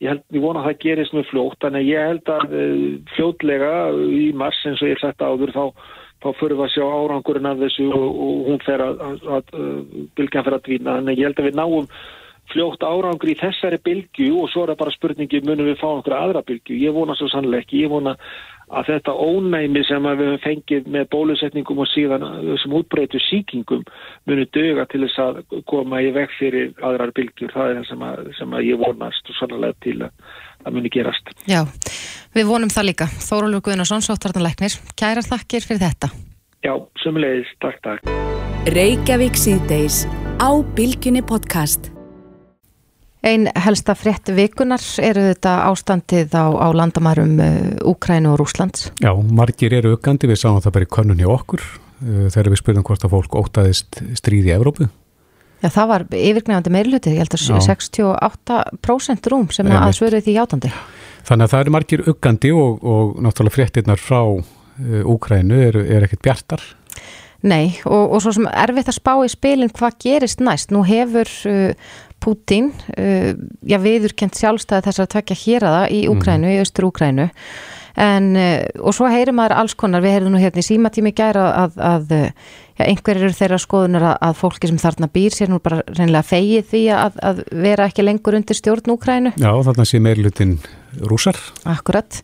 Ég held, ég vona að það gerist mjög fljótt, þannig ég held að eh, fljótlega í mars eins og ég er sagt áður þá, þá fyrir við að sjá árangurinn af þessu og, og hún fer að, að, að eh, bylgjan fer að dvína. Þannig ég held að við náum fljótt árangur í þessari bylgu og svo er það bara spurningi munum við fá okkur aðra bylgu. Ég vona svo sannlega ekki, ég vona að þetta ónæmi sem við hefum fengið með bólusetningum og síðan þessum útbreytu síkingum munu döga til þess að koma í veg fyrir aðrar bylgjur. Það er það sem, að, sem að ég vonast og sannlega til að það muni gerast. Já, við vonum það líka. Þórólur Guðnarsson, sóttartanleiknir. Kærar þakkir fyrir þetta. Já, sömulegis. Takk, takk. Reykjavík síðdeis á Bylginni podcast. Einn helsta frétt vikunar eru þetta ástandið á, á landamærum Úkrænu uh, og Rúslands? Já, margir eru aukandi, við sáum það bara í hjá okkur uh, þegar við spurðum hvort að fólk ótaðist stríði í Evrópu. Já, það var yfirgnefandi meirluti, ég held að 68% rúm sem að svöruði því játandi. Þannig að það eru margir aukandi og, og náttúrulega fréttinnar frá uh, Úkrænu eru er ekkert bjartar. Nei, og, og svo sem erfitt að spá í spilin hvað gerist næst. Nú hefur uh, Putin uh, já, viðurkent sjálfstæði þess að tvekja hér aða í Úkrænu, mm. í austur Úkrænu en, uh, og svo heyrir maður alls konar, við heyrðum nú hérna í símatími gæra að, að já, einhverjir eru þeirra skoðunar að, að fólki sem þarna býr sér nú bara reynilega fegið því að, að vera ekki lengur undir stjórn Úkrænu. Já, þarna sé meirlutin rúsar. Akkurat,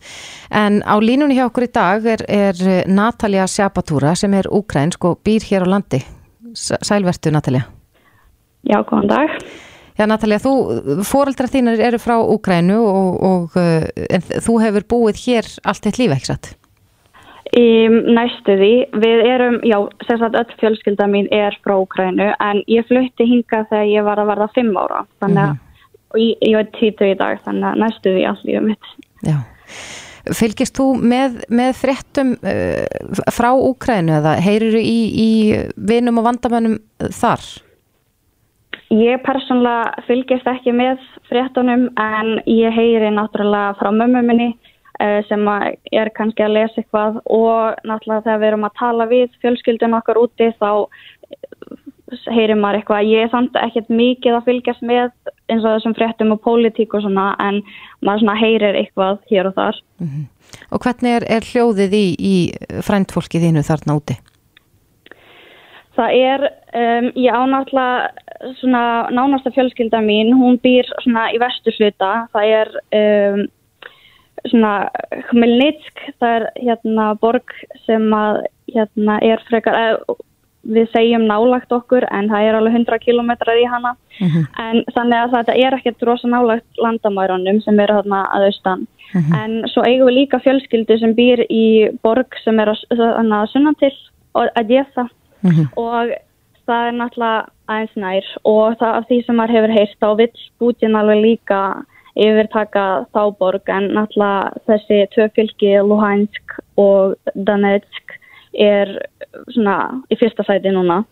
en á línunni hjá okkur í dag er, er Natalia Sjapatúra sem er úkrænsk og býr hér á landi. Sælvertu Natalia. Já, góðan dag. Já, Natalia, þú, fóreldrar þínir eru frá Úkrænu og, og uh, þú hefur búið hér allt eitt líf, ekki satt? Í næstu því, við erum, já, sem sagt öll fjölskylda mín er frá Úkrænu en ég flutti hinga þegar ég var að verða fimm ára, þannig að mm -hmm. ég, ég var títu í dag, þannig að næstu því allt lífið mitt. Já, fylgist þú með, með fréttum uh, frá Úkrænu eða heyrir þú í, í vinum og vandamönnum þar? Ég persónulega fylgist ekki með fréttunum en ég heyri náttúrulega frá mömmu minni uh, sem er kannski að lesa eitthvað og náttúrulega þegar við erum að tala við fjölskyldun okkar úti þá heyrir maður eitthvað. Ég er samt ekkert mikið að fylgjast með eins og þessum fréttum og pólitík og svona en maður svona heyrir eitthvað hér og þar. Mm -hmm. Og hvernig er, er hljóðið í, í fræntfólki þínu þarna úti? Það er, um, ég ánáttúrulega svona nánasta fjölskylda mín, hún býr svona í vestursluta, það er um, svona Khmelnytsk, það er hérna borg sem að hérna er frekar, eð, við segjum nálagt okkur en það er alveg 100 kilometrar í hana. En þannig að þetta er ekkert rosa nálagt landamærunum sem eru þarna að austan. En svo eigum við líka fjölskyldu sem býr í borg sem er að, að, að sunna til að geta og það er náttúrulega aðeins nær. Og það af því sem maður hefur heyrt þá vill Putin alveg líka yfirtaka þá borg. En náttúrulega þessi tvö fylki Luhansk og Donetsk er svona í fyrsta sæti núna.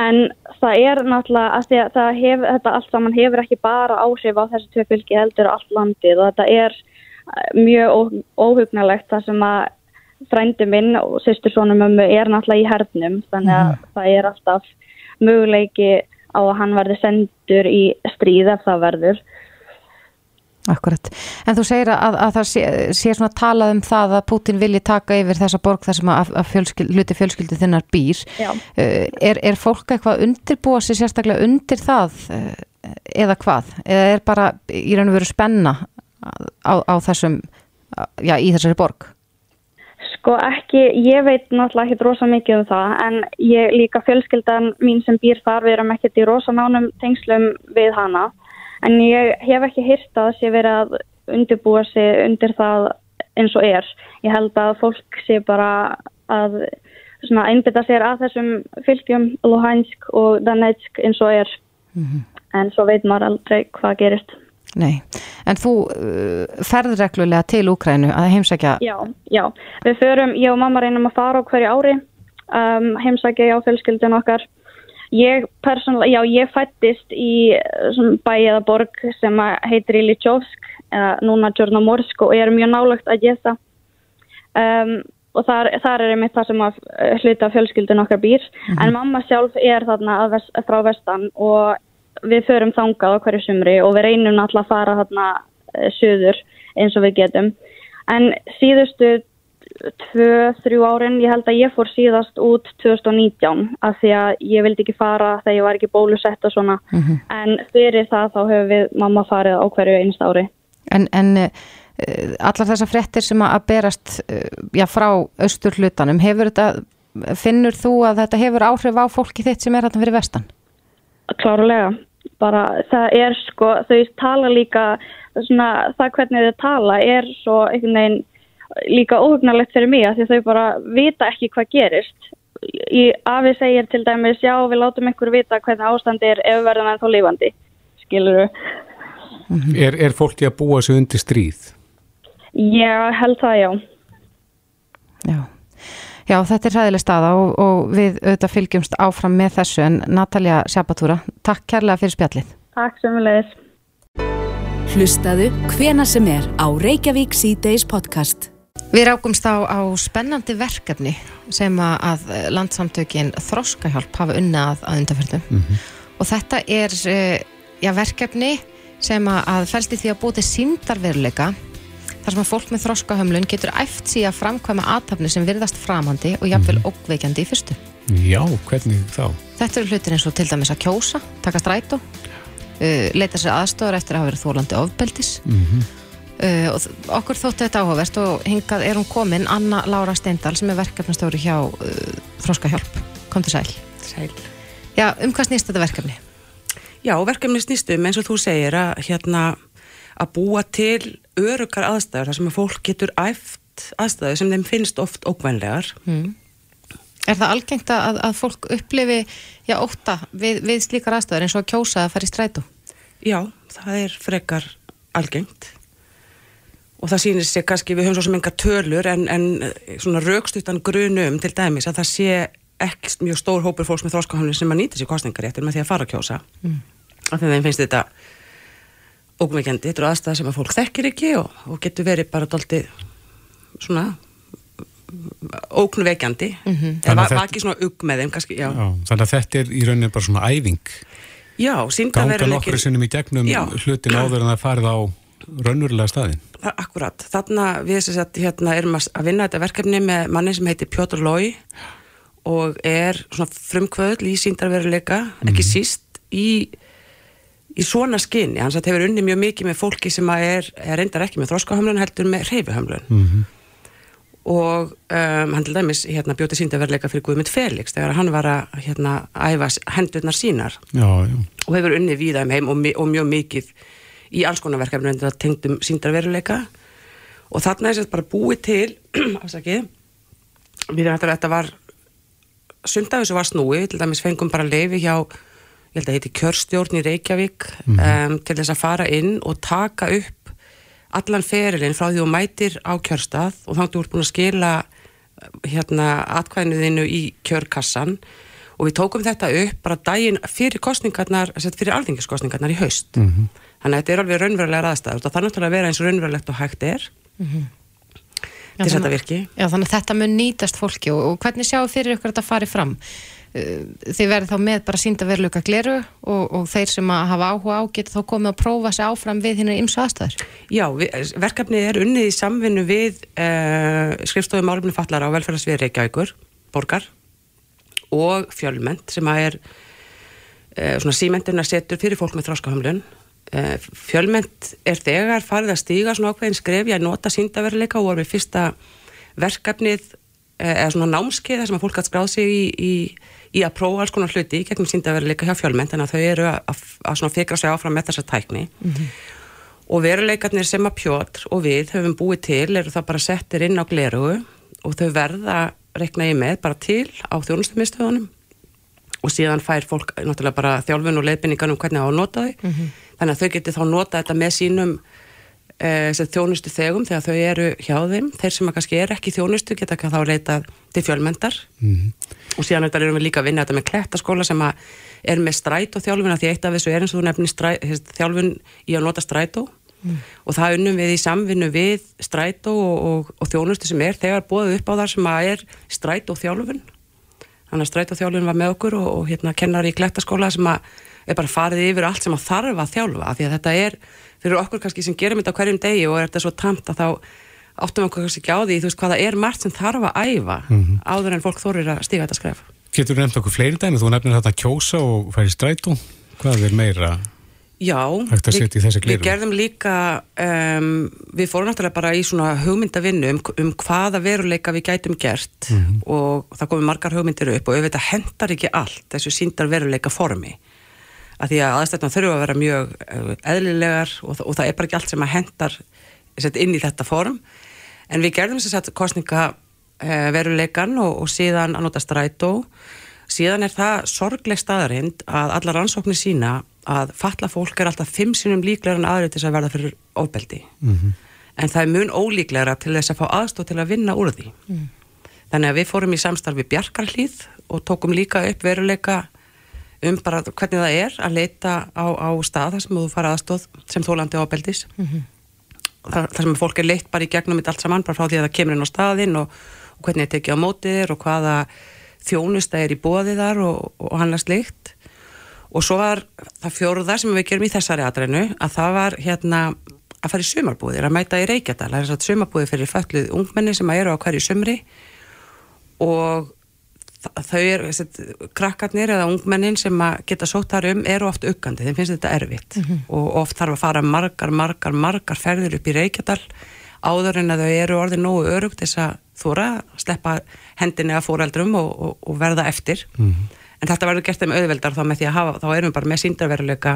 En það er náttúrulega að því að það hef, þetta allt saman hefur ekki bara áhrif á þessi tvö fylki heldur á allt landið. Og þetta er eh, mjög óhugnalegt það sem að frændi minn og sýstursónum mömmu er náttúrulega í hernum þannig að það er alltaf möguleiki á að hann verði sendur í stríð ef það verður Akkurat. En þú segir að, að það sé, sé svona talað um það að Putin vilji taka yfir þessa borg þar sem að, að fjölskyld, hluti fjölskyldu þinnar býr. Uh, er, er fólk eitthvað undirbúa sér sérstaklega undir það uh, eða hvað? Eða er bara í raun og veru spenna á, á þessum, já, í þessari borg? Sko ekki, ég veit náttúrulega ekki rosa mikið um það en ég líka fjölskyldan mín sem býr þar við erum ekkert í rosa nánum tengslum við hana en ég hef ekki hýrt að sé verið að undirbúa sig undir það eins og er. Ég held að fólk sé bara að svona einbytta sér að þessum fylgjum Luhansk og Donetsk eins og er en svo veit maður aldrei hvað gerist. Nei. En þú uh, ferð reglulega til Úkrænu að heimsækja Já, já. Við förum, ég og mamma reynum að fara á hverju ári, um, heimsækja á fjölskyldun okkar. Ég já, ég fættist í eh, svona bæ eða borg sem heitir Ilitjovsk, eða núna Djornomorsk og er mjög nálagt að geta. Um, og þar, þar er einmitt það sem að eh, hluta fjölskyldun okkar býr. En mamma sjálf er þarna að vest, frá vestan og við förum þangað á hverju sumri og við reynum náttúrulega að fara þarna uh, söður eins og við getum. En síðustu tvö, þrjú árin, ég held að ég fór síðast út 2019 af því að ég vildi ekki fara þegar ég var ekki bólusett og svona. En fyrir það þá hefur við mamma farið á hverju einst ári. En, en uh, allar þessar fréttir sem að berast uh, já, frá austur hlutanum, hefur þetta, finnur þú að þetta hefur áhrif á fólki þitt sem er þarna fyrir vestan? Klárlega, bara það er sko, þau tala líka, svona, það hvernig þau tala er svo einhvern veginn líka óhugnarlegt fyrir mig að því að þau bara vita ekki hvað gerist. Í afi segir til dæmis, já við látum ykkur vita hvernig ástandi er ef við verðum ennþá lifandi, skilur við. Er, er fólki að búa sig undir stríð? Ég held það, já. Já. Já, þetta er ræðileg staða og, og við auðvitað fylgjumst áfram með þessu en Natalja Sjapatúra, takk kærlega fyrir spjallið. Takk sem við leiðis. Hlustaðu hvena sem er á Reykjavík C-Days podcast. Við rákumst á, á spennandi verkefni sem að, landsamtökin Þroskahjálp hafa unnað að undanferðum og þetta er eh, já, verkefni sem að, að fælst í því að búti síndarveruleika þar sem að fólk með þroskahömlun getur æft síðan að framkvæma aðtapni sem virðast framandi og jafnvel ókveikjandi í fyrstu. Já, hvernig þá? Þetta eru hlutir eins og til dæmis að kjósa, taka strætó, uh, leita sér aðstofar eftir að hafa verið þólandi ofbeldis Mhm. uh, og þ- okkur þótti þetta áhugavert og hingað er hún komin Anna Lára Steindal sem er verkefnastjóri hjá uh, Þroskahjálp. Kom til sæl. Sæl. Já, um hvað snýst þetta verkefni? Já, verkefni snýstum eins og þú segir að, hérna, að búa til örugar aðstæður þar sem að fólk getur æft aðstæður sem þeim finnst oft ókvænlegar. Mm. Er það algengt að, að fólk upplifi já, óta við, við slíkar aðstæður eins og að kjósa að fara í strætó? Já, það er frekar algengt og það sýnir sér kannski, við höfum svo sem enga tölur en, en eh, svona raukstuttan grunum til dæmis að það sé ekki mjög stór hópur fólks með þróskahöfni sem að nýta sér kostningaréttir með því að fara að kjósa. Mm. Af því að þeim finnst þetta ógveikjandi, þetta eru aðstæða sem að fólk þekkir ekki og, og getur verið bara doldið svona óknuveikjandi mm -hmm. Eða ekki svona ugg með þeim kannski, já. Já, þannig að þetta er í rauninni bara svona æfing. Já, Ganga nokkru sinnum í gegnum Já. hlutin áður en það farið á raunverulega staðin. Akkurat, þarna við sem sagt, hérna, erum að að vinna þetta verkefni með manni sem heitir Pjótur Lói og er svona frumkvöðl í síndarveruleika, ekki síst í í svona skinni, hans að hefur unni mjög mikið með fólki sem að er, er reyndar ekki með þróskahömlun heldur með reyfuhömlun Mhm. og um, hann til dæmis hérna, bjóti síndaverleika fyrir Guðmund Felix þegar hann var að hérna, æfa hendurnar sínar Já, já. og hefur unni víða um heim og, og mjög mikið í alls konar verkefni en það tengdum síndarveruleika og þarna er þetta bara búið til [clears throat] afsakið við erum þetta var sundagur sem var snúi, til dæmis fengum bara leifi hjá, ég held að heiti kjörstjórn í Reykjavík um, til þess að fara inn og taka upp allan ferilinn frá því þú mætir á kjörstað og þá þú ert búin að skila hérna atkvæðinuðinu í kjörkassan og við tókum þetta upp bara daginn fyrir kostningarnar, sem sagt, fyrir alþingiskostningarnar í haust. Mhm. Þannig að þetta er alveg raunverulega aðstæður og það er náttúrulega að vera eins og raunverulegt og hægt er Já, til þess að þannig- þetta virki. Já, þannig að þetta mun nýtast fólki og, og hvernig sjáu fyrir ykkur að þetta fari fram? Uh, Þið verður þá með bara sínda veruleika gleru og, og þeir sem að hafa áhuga á geta þá komið að prófa sig áfram við hérna ymsu aðstæður. Já, við, verkefnið er unnið í samvinnu við uh, skrifstofum málumni fallara á velferðarsvið Reykjavíkur, borgar og fjölment sem að er uh, svona símendurna setur fyrir fólk með þráskahömlun. Uh, fjölment er þegar farið að stíga svona ákveðin skref að nota síndaveruleika og var við fyrsta verkefnið eða svona námskeiða sem að fólk hatt skráð sig í, í, í að prófa alls konar hluti í gegnum síndaveruleika hjá fjölment en að þau eru að, að, að svona fikra sig áfram með þessa tækni. Og veruleikarnir sem að Pjótr og við höfum búið til eru það bara settir inn á glerugu og þau verða rekna í með bara til á þjónustumistöðunum og síðan fær fólk náttúrulega bara þjálfun og leiðbynningan um hvernig á að nota þau. Þannig að þau geti þá nota þetta með sínum eh, sem þjónustu þegum þegar þau eru hjá þeim. Þeir sem kannski er ekki þjónustu geta þá leitað til fjölmendar Mhm. og síðan þetta erum við líka að vinna þetta með klettaskóla sem er með strætó þjálfun því eitt af þessu er eins og þú nefnir stræ, þjálfun í að nota strætó. Og það unnum við í samvinnu við strætó og, og, og þjónustu sem er þegar bóðið upp á þar sem að er strætó þjálfun. Þannig að strætó þjálfun var með okkur og, og hérna kennar í klettaskóla sem að er bara farið yfir allt sem að þarf að þjálfa því að þetta er fyrir okkur kannski sem gerum þetta hverjum degi og er þetta svo tamt að þá áttum okkur kannski ekki á því þú veist hvaða er margt sem þarf að æfa áður en fólk þorir að stíga þetta skref. Getur nefnt okkur fleiri dæmi, þú nefnir þetta kjósa og færi strætó. Hvað er meira? Já, við- við gerðum líka um, við fórum náttúrulega bara í svona hugmyndavinnu um, um hvaða veruleika við gætum gert og það komið margar hugmyndir upp og auðvitað hendar ekki allt þessu síndar veruleika formi að því að aðstættan þurfa að vera mjög eh, eðlilegar og, og það er bara ekki allt sem að hendar sett, inn í þetta form en við gerðum þess að kostninga eh, veruleikan og, og síðan að nota strætó. Síðan er það sorgleg staðarind að allar rannsóknir sína að fatla fólk er alltaf fimm sinum líklegar en aðrið til þess að verða fyrir ofbeldi. En það er mun ólíklegra til þess að fá aðstóð til að vinna úr því. Þannig að við fórum í samstarfi Bjarkarhlíð og tókum líka upp veruleika um bara hvernig það er að leita á, á stað þar sem þú fara aðstóð sem þólandi ofbeldis. Þar, þar sem fólk er leitt bara í gegnum þetta allt saman bara frá því að það kemur inn á staðinn og, og hvernig það tekið á mótið þér og hvaða þjónusta er í bóði þar og, og hann er slikt og svo var það fjóruða sem við gerum í þessari aðrænu að það var hérna að fara í sumarbúðir, að mæta í Reykjadal. Það er svona sumarbúðir fyrir fölluð ungmenni sem eru á hverju sumri og þau eru, þessi, krakkarnir eða ungmennin sem að geta sótt þar um eru oft uggandi, þeim finnst þetta erfitt. Og oft þarf að fara margar, margar, margar ferðir upp í Reykjadal áður en að þau eru orðið nógu örugt þess að þóra, sleppa hendinni af fóreldrum og, og, og verða eftir. En þetta verður gert þeim auðveldar þá með því að hafa, þá erum við bara með síndarveruleika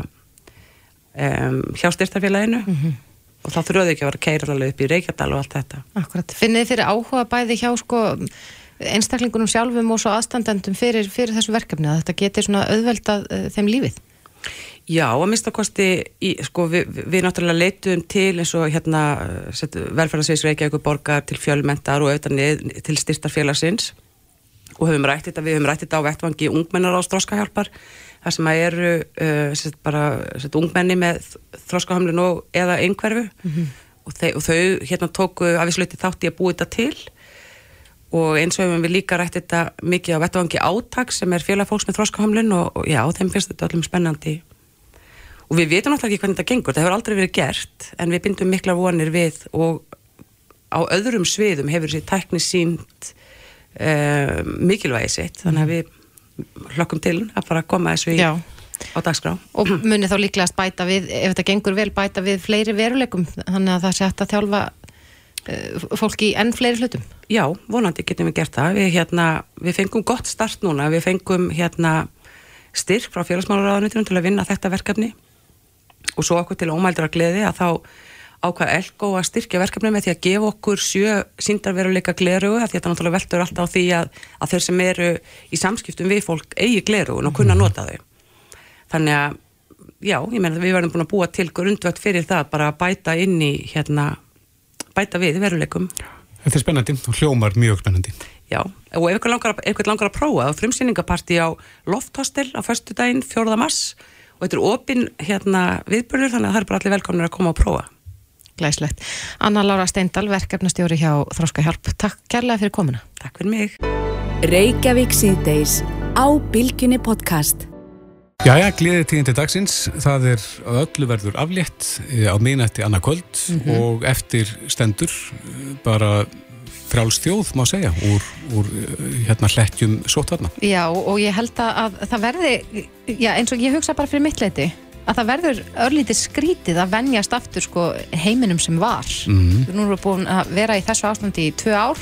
um, hjá styrstafélaginu og þá þurfum við ekki að vera keiralega upp í Reykjadal og allt þetta. Akkurat. Finnið þið fyrir áhuga bæði hjá sko einstaklingunum sjálfum og svo aðstandendum fyrir, fyrir þessu verkefni að þetta geti svona auðveldað uh, þeim lífið? Já, að mista kosti, í, sko, við, við, náttúrulega leitum til eins og hérna velferðarsveits Reykjavíkur borgar til fjölmentar og auðvitað niður til styrtarfélagsins og höfum rætt þetta, við höfum rætt þetta á vettvangi ungmennar á stróskahjálpar þar sem að eru uh, sett, bara sett, ungmenni með þróskahömlun og eða einhverfu. Og, þau, og þau hérna tóku að við sluti þátt í að búa þetta til og eins og hefum við líka rætt þetta mikið á vettvangi áttak sem er félag fólks með þróskahömlun og, og já, þeim finnst þetta öllum spennandi. Og við veitum náttúrulega ekki hvernig þetta gengur, það hefur aldrei verið gert en við bindum mikla vonir við og á öðrum sviðum hefur þessi tækni sínt uh, mikilvægi sitt. Þannig að við hlokkum til að bara koma þessu í Já. á dagskrá. Og muni þá líklegast bæta við, ef þetta gengur vel, bæta við fleiri veruleikum, þannig að það sé hægt að þjálfa fólki í enn fleiri hlutum. Já, vonandi getum við gert það. Við, hérna, við fengum gott start núna, við fengum hérna, styrk frá félagsmálaráðunitunum til að vinna þetta verkefni og svo okkur til ómældur að gleði að þá ákvað Elko að styrkja verkefni með því að gefa okkur sjö síndarveruleika gleru að þetta náttúrulega veldur alltaf á því að, að þeir sem eru í samskiptum við fólk eigi gleru og kunna Mhm. nota þau. Þannig að, já, ég meina að við verðum búin að búa til grundvögt fyrir það bara að bæta inn í, hérna, bæta við veruleikum. Þetta er spennandi og hljómar mjög spennandi. Já, og ef ykkur langar, að- ef ykkur langar að prófa þá er frumsýningapartí á Lofthostel á föstudaginn 4. mars og þetta er opinn hérna viðbörður þannig að það er bara allir velkomnir að koma og prófa. Glæslegt. Anna Lára Steindal, verkefnastjóri hjá Þróska Hjálp. Takk kærlega fyrir komuna. Takk fyrir mig. Jæja, gleðið tíðindi dagsins, það er öllu verður aflétt eh, á miðnætti annað kvöld Mhm. og eftir stendur eh, bara frjálstjóð, má segja, úr, úr eh, hérna hlettjum sótvarna. Já, og ég held að, að það verði, já, eins og ég hugsa bara fyrir mitt leiti, að það verður örlítið skrítið að venjast aftur sko heiminum sem var. Mhm. Nú erum við búin að vera í þessu ástandi í tvö ár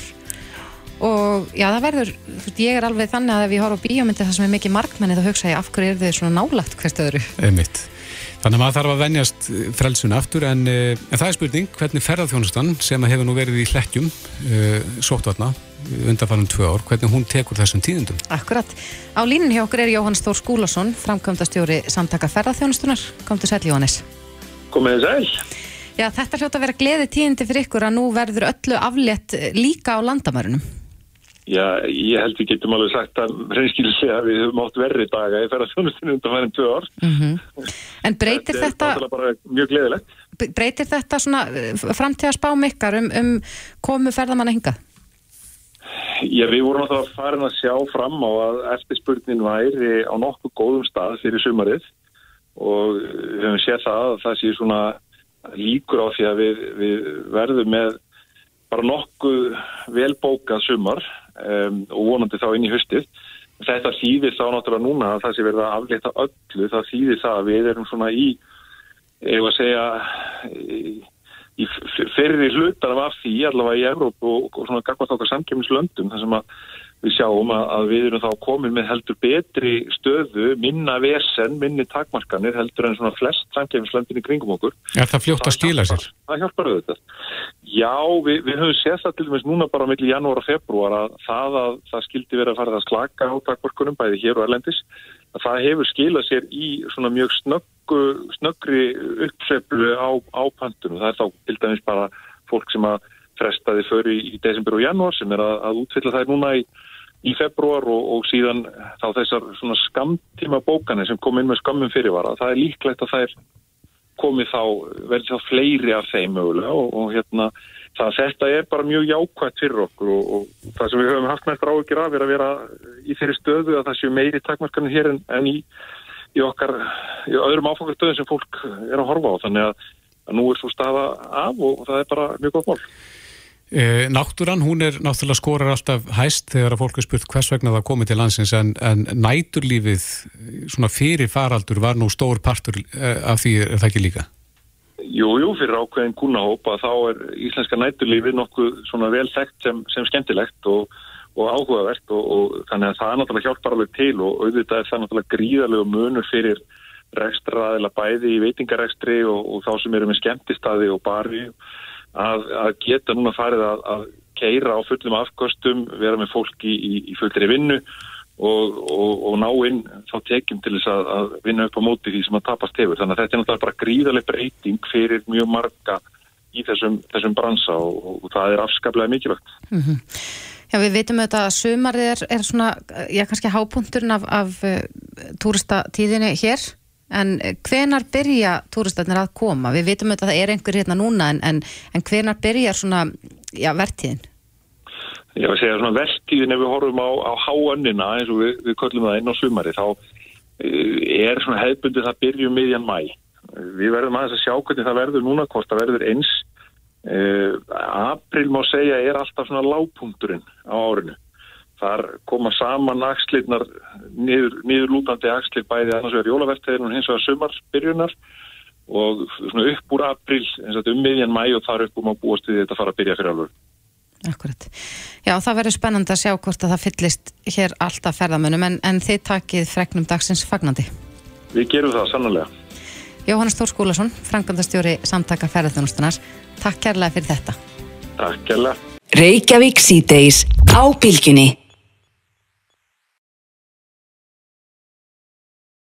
og já, það verður, þú veist, ég er alveg þannig að ef ég horf á bíómyndi það sem er mikið markmenni þá hugsa ég af hverju er þau svona nálagt hvert öðru. Einmitt. Þannig að maður þarf að venjast frelsun aftur en, eh, en það er spurning hvernig ferðarþjónustan sem að hefur nú verið í hlettjum uh, sótvarna undanfannum tvö ár, hvernig hún tekur þessum tíðindum. Akkurat. Á línun hjá okkur er Jóhannes Þór Skúlason, framkvæmdastjóri samtaka ferðarþjónustunar. Komdu sæl Jóhannes. Sæl. Já, þetta hljóta að vera gleði tíðindi fyrir ykkur að nú verður öllu aflétt eh, líka á landamærunum. Já, ég held við getum alveg sagt að reynskilslega að við höfum átt verri daga í ferðarþjónustinu undan færum tvö ár. En breytir Þetta þetta, náttúrulega bara mjög gleðilegt. breytir þetta svona framtíðarspám ykkar um, um komu ferðamanna hingað? Já, við vorum náttúrulega farin að sjá fram á að eftirspurnin væri á nokkuð góðum stað fyrir sumarið og við höfum séð það að það sé svona líkur á því að við, við verðum með bara nokkuð velbókað sumar um, og vonandi þá inn í höstið. Þetta þýðir þá náttúrulega núna að það sé verið að aflétta öllu, það þýðir það að við erum svona í, ef að segja, í, ferri hlutar af því allavega í Evróp og, og svona gagvart okkar samkjöfnislöndum þar sem að við sjáum að, að við erum þá komin með heldur betri stöðu, minna vesen, minni takmarkanir heldur en svona flest samkjöfnislöndin í kringum okkur. Er það fljótt að skila sér? Það hjálpar auðvitað. Já, við, við höfum séð það til dæmis núna bara millir janúar og februar að það að það skildi verið að fara að slaka á takmarkunum bæði hér og erlendis, að það hefur skilað sér í svona mjög snöggu, snöggri uppseflu á, á pantunum. Það er þá til dæmis bara fólk sem að frestaði fyrir í, í desember og janúar sem er að, að útfylla þær núna í, í februar og, og síðan þá þessar svona skamtíma bókanir sem kom inn með skammum fyrirvara. Það er líklegt að þær komið þá, verði þá fleiri af þeim mögulega og, og hérna það að þetta er bara mjög jákvæmt fyrir okkur og, og það sem við höfum haft mestra áhugir af er að vera í þeirri stöðu að það séu meiri takmarkanir hér en, en í, í okkar, í öðrum áfangastöðum sem fólk er að horfa á þannig að, að nú er svo staða af og það er bara mjög gott mál. E, náttúran, hún er náttúrulega skorar alltaf hæst þegar að fólk er spurt hvers vegna það komið til landsins en, en næturlífið svona fyrir faraldur var nú stór partur e, af því er það ekki líka? Jú, jú, fyrir ákveðin kúnahópa þá er íslenska næturlífið nokkuð svona vel þekkt sem, sem skemmtilegt og, og áhugavert og, og þannig að það er náttúrulega hjálpar alveg til og auðvitað er það náttúrulega gríðarlegu munur fyrir rekstraðila bæði í veitingarekstri og, og þá sem eru með skemmtistadi og bari að, að geta núna farið að, að keira á fullum afkostum, vera með fólki í, í fullri vinnu og, og, og ná inn þá tekjum til þess að, að vinna upp á móti því sem að tapast hefur. Þannig að þetta er náttúrulega bara gríðarlega breyting fyrir mjög marga í þessum, þessum bransa og, og það er afskaplega mikilvægt. Mm -hmm. Já, við veitum auðvitað að sumarið er, er svona, já, kannski hápunkturinn af, af uh, túristatíðinni hér, en hvenar byrja túristatnir að koma? Við veitum auðvitað að það er einhver hérna núna, en, en, en hvenar byrjar svona, já, vertíðin? Ég vil segja svona vertíðin ef við horfum á, á háönnina eins og við, við köllum það inn á sumari, þá uh, er svona hefðbundi það byrjum miðjan mæ. Við verðum aðeins að sjá hvernig það verður núna, hvort það verður eins Uh, april má segja er alltaf svona lágpunkturinn á árinu Þar koma saman axlirnar, niður, niður lútandi axlir bæði annars vegar jólavertegin og hins vegar sumarbyrjunar og svona upp úr april, eins og þetta um miðjan mæ og þar upp um að búast við þetta að fara að byrja fyrir alveg. Akkurat. Já, það verður spennandi að sjá hvort að það fyllist hér alltaf ferðamönnum en, en þið takið fregnum dagsins fagnandi. Við gerum það sannlega. Jóhannes Þór Skúlason, frangandastjóri samtaka ferðarþjónustunar. Takk kærlega fyrir þetta. Takk kærlega. Reykjavík síðdeis á bylginni.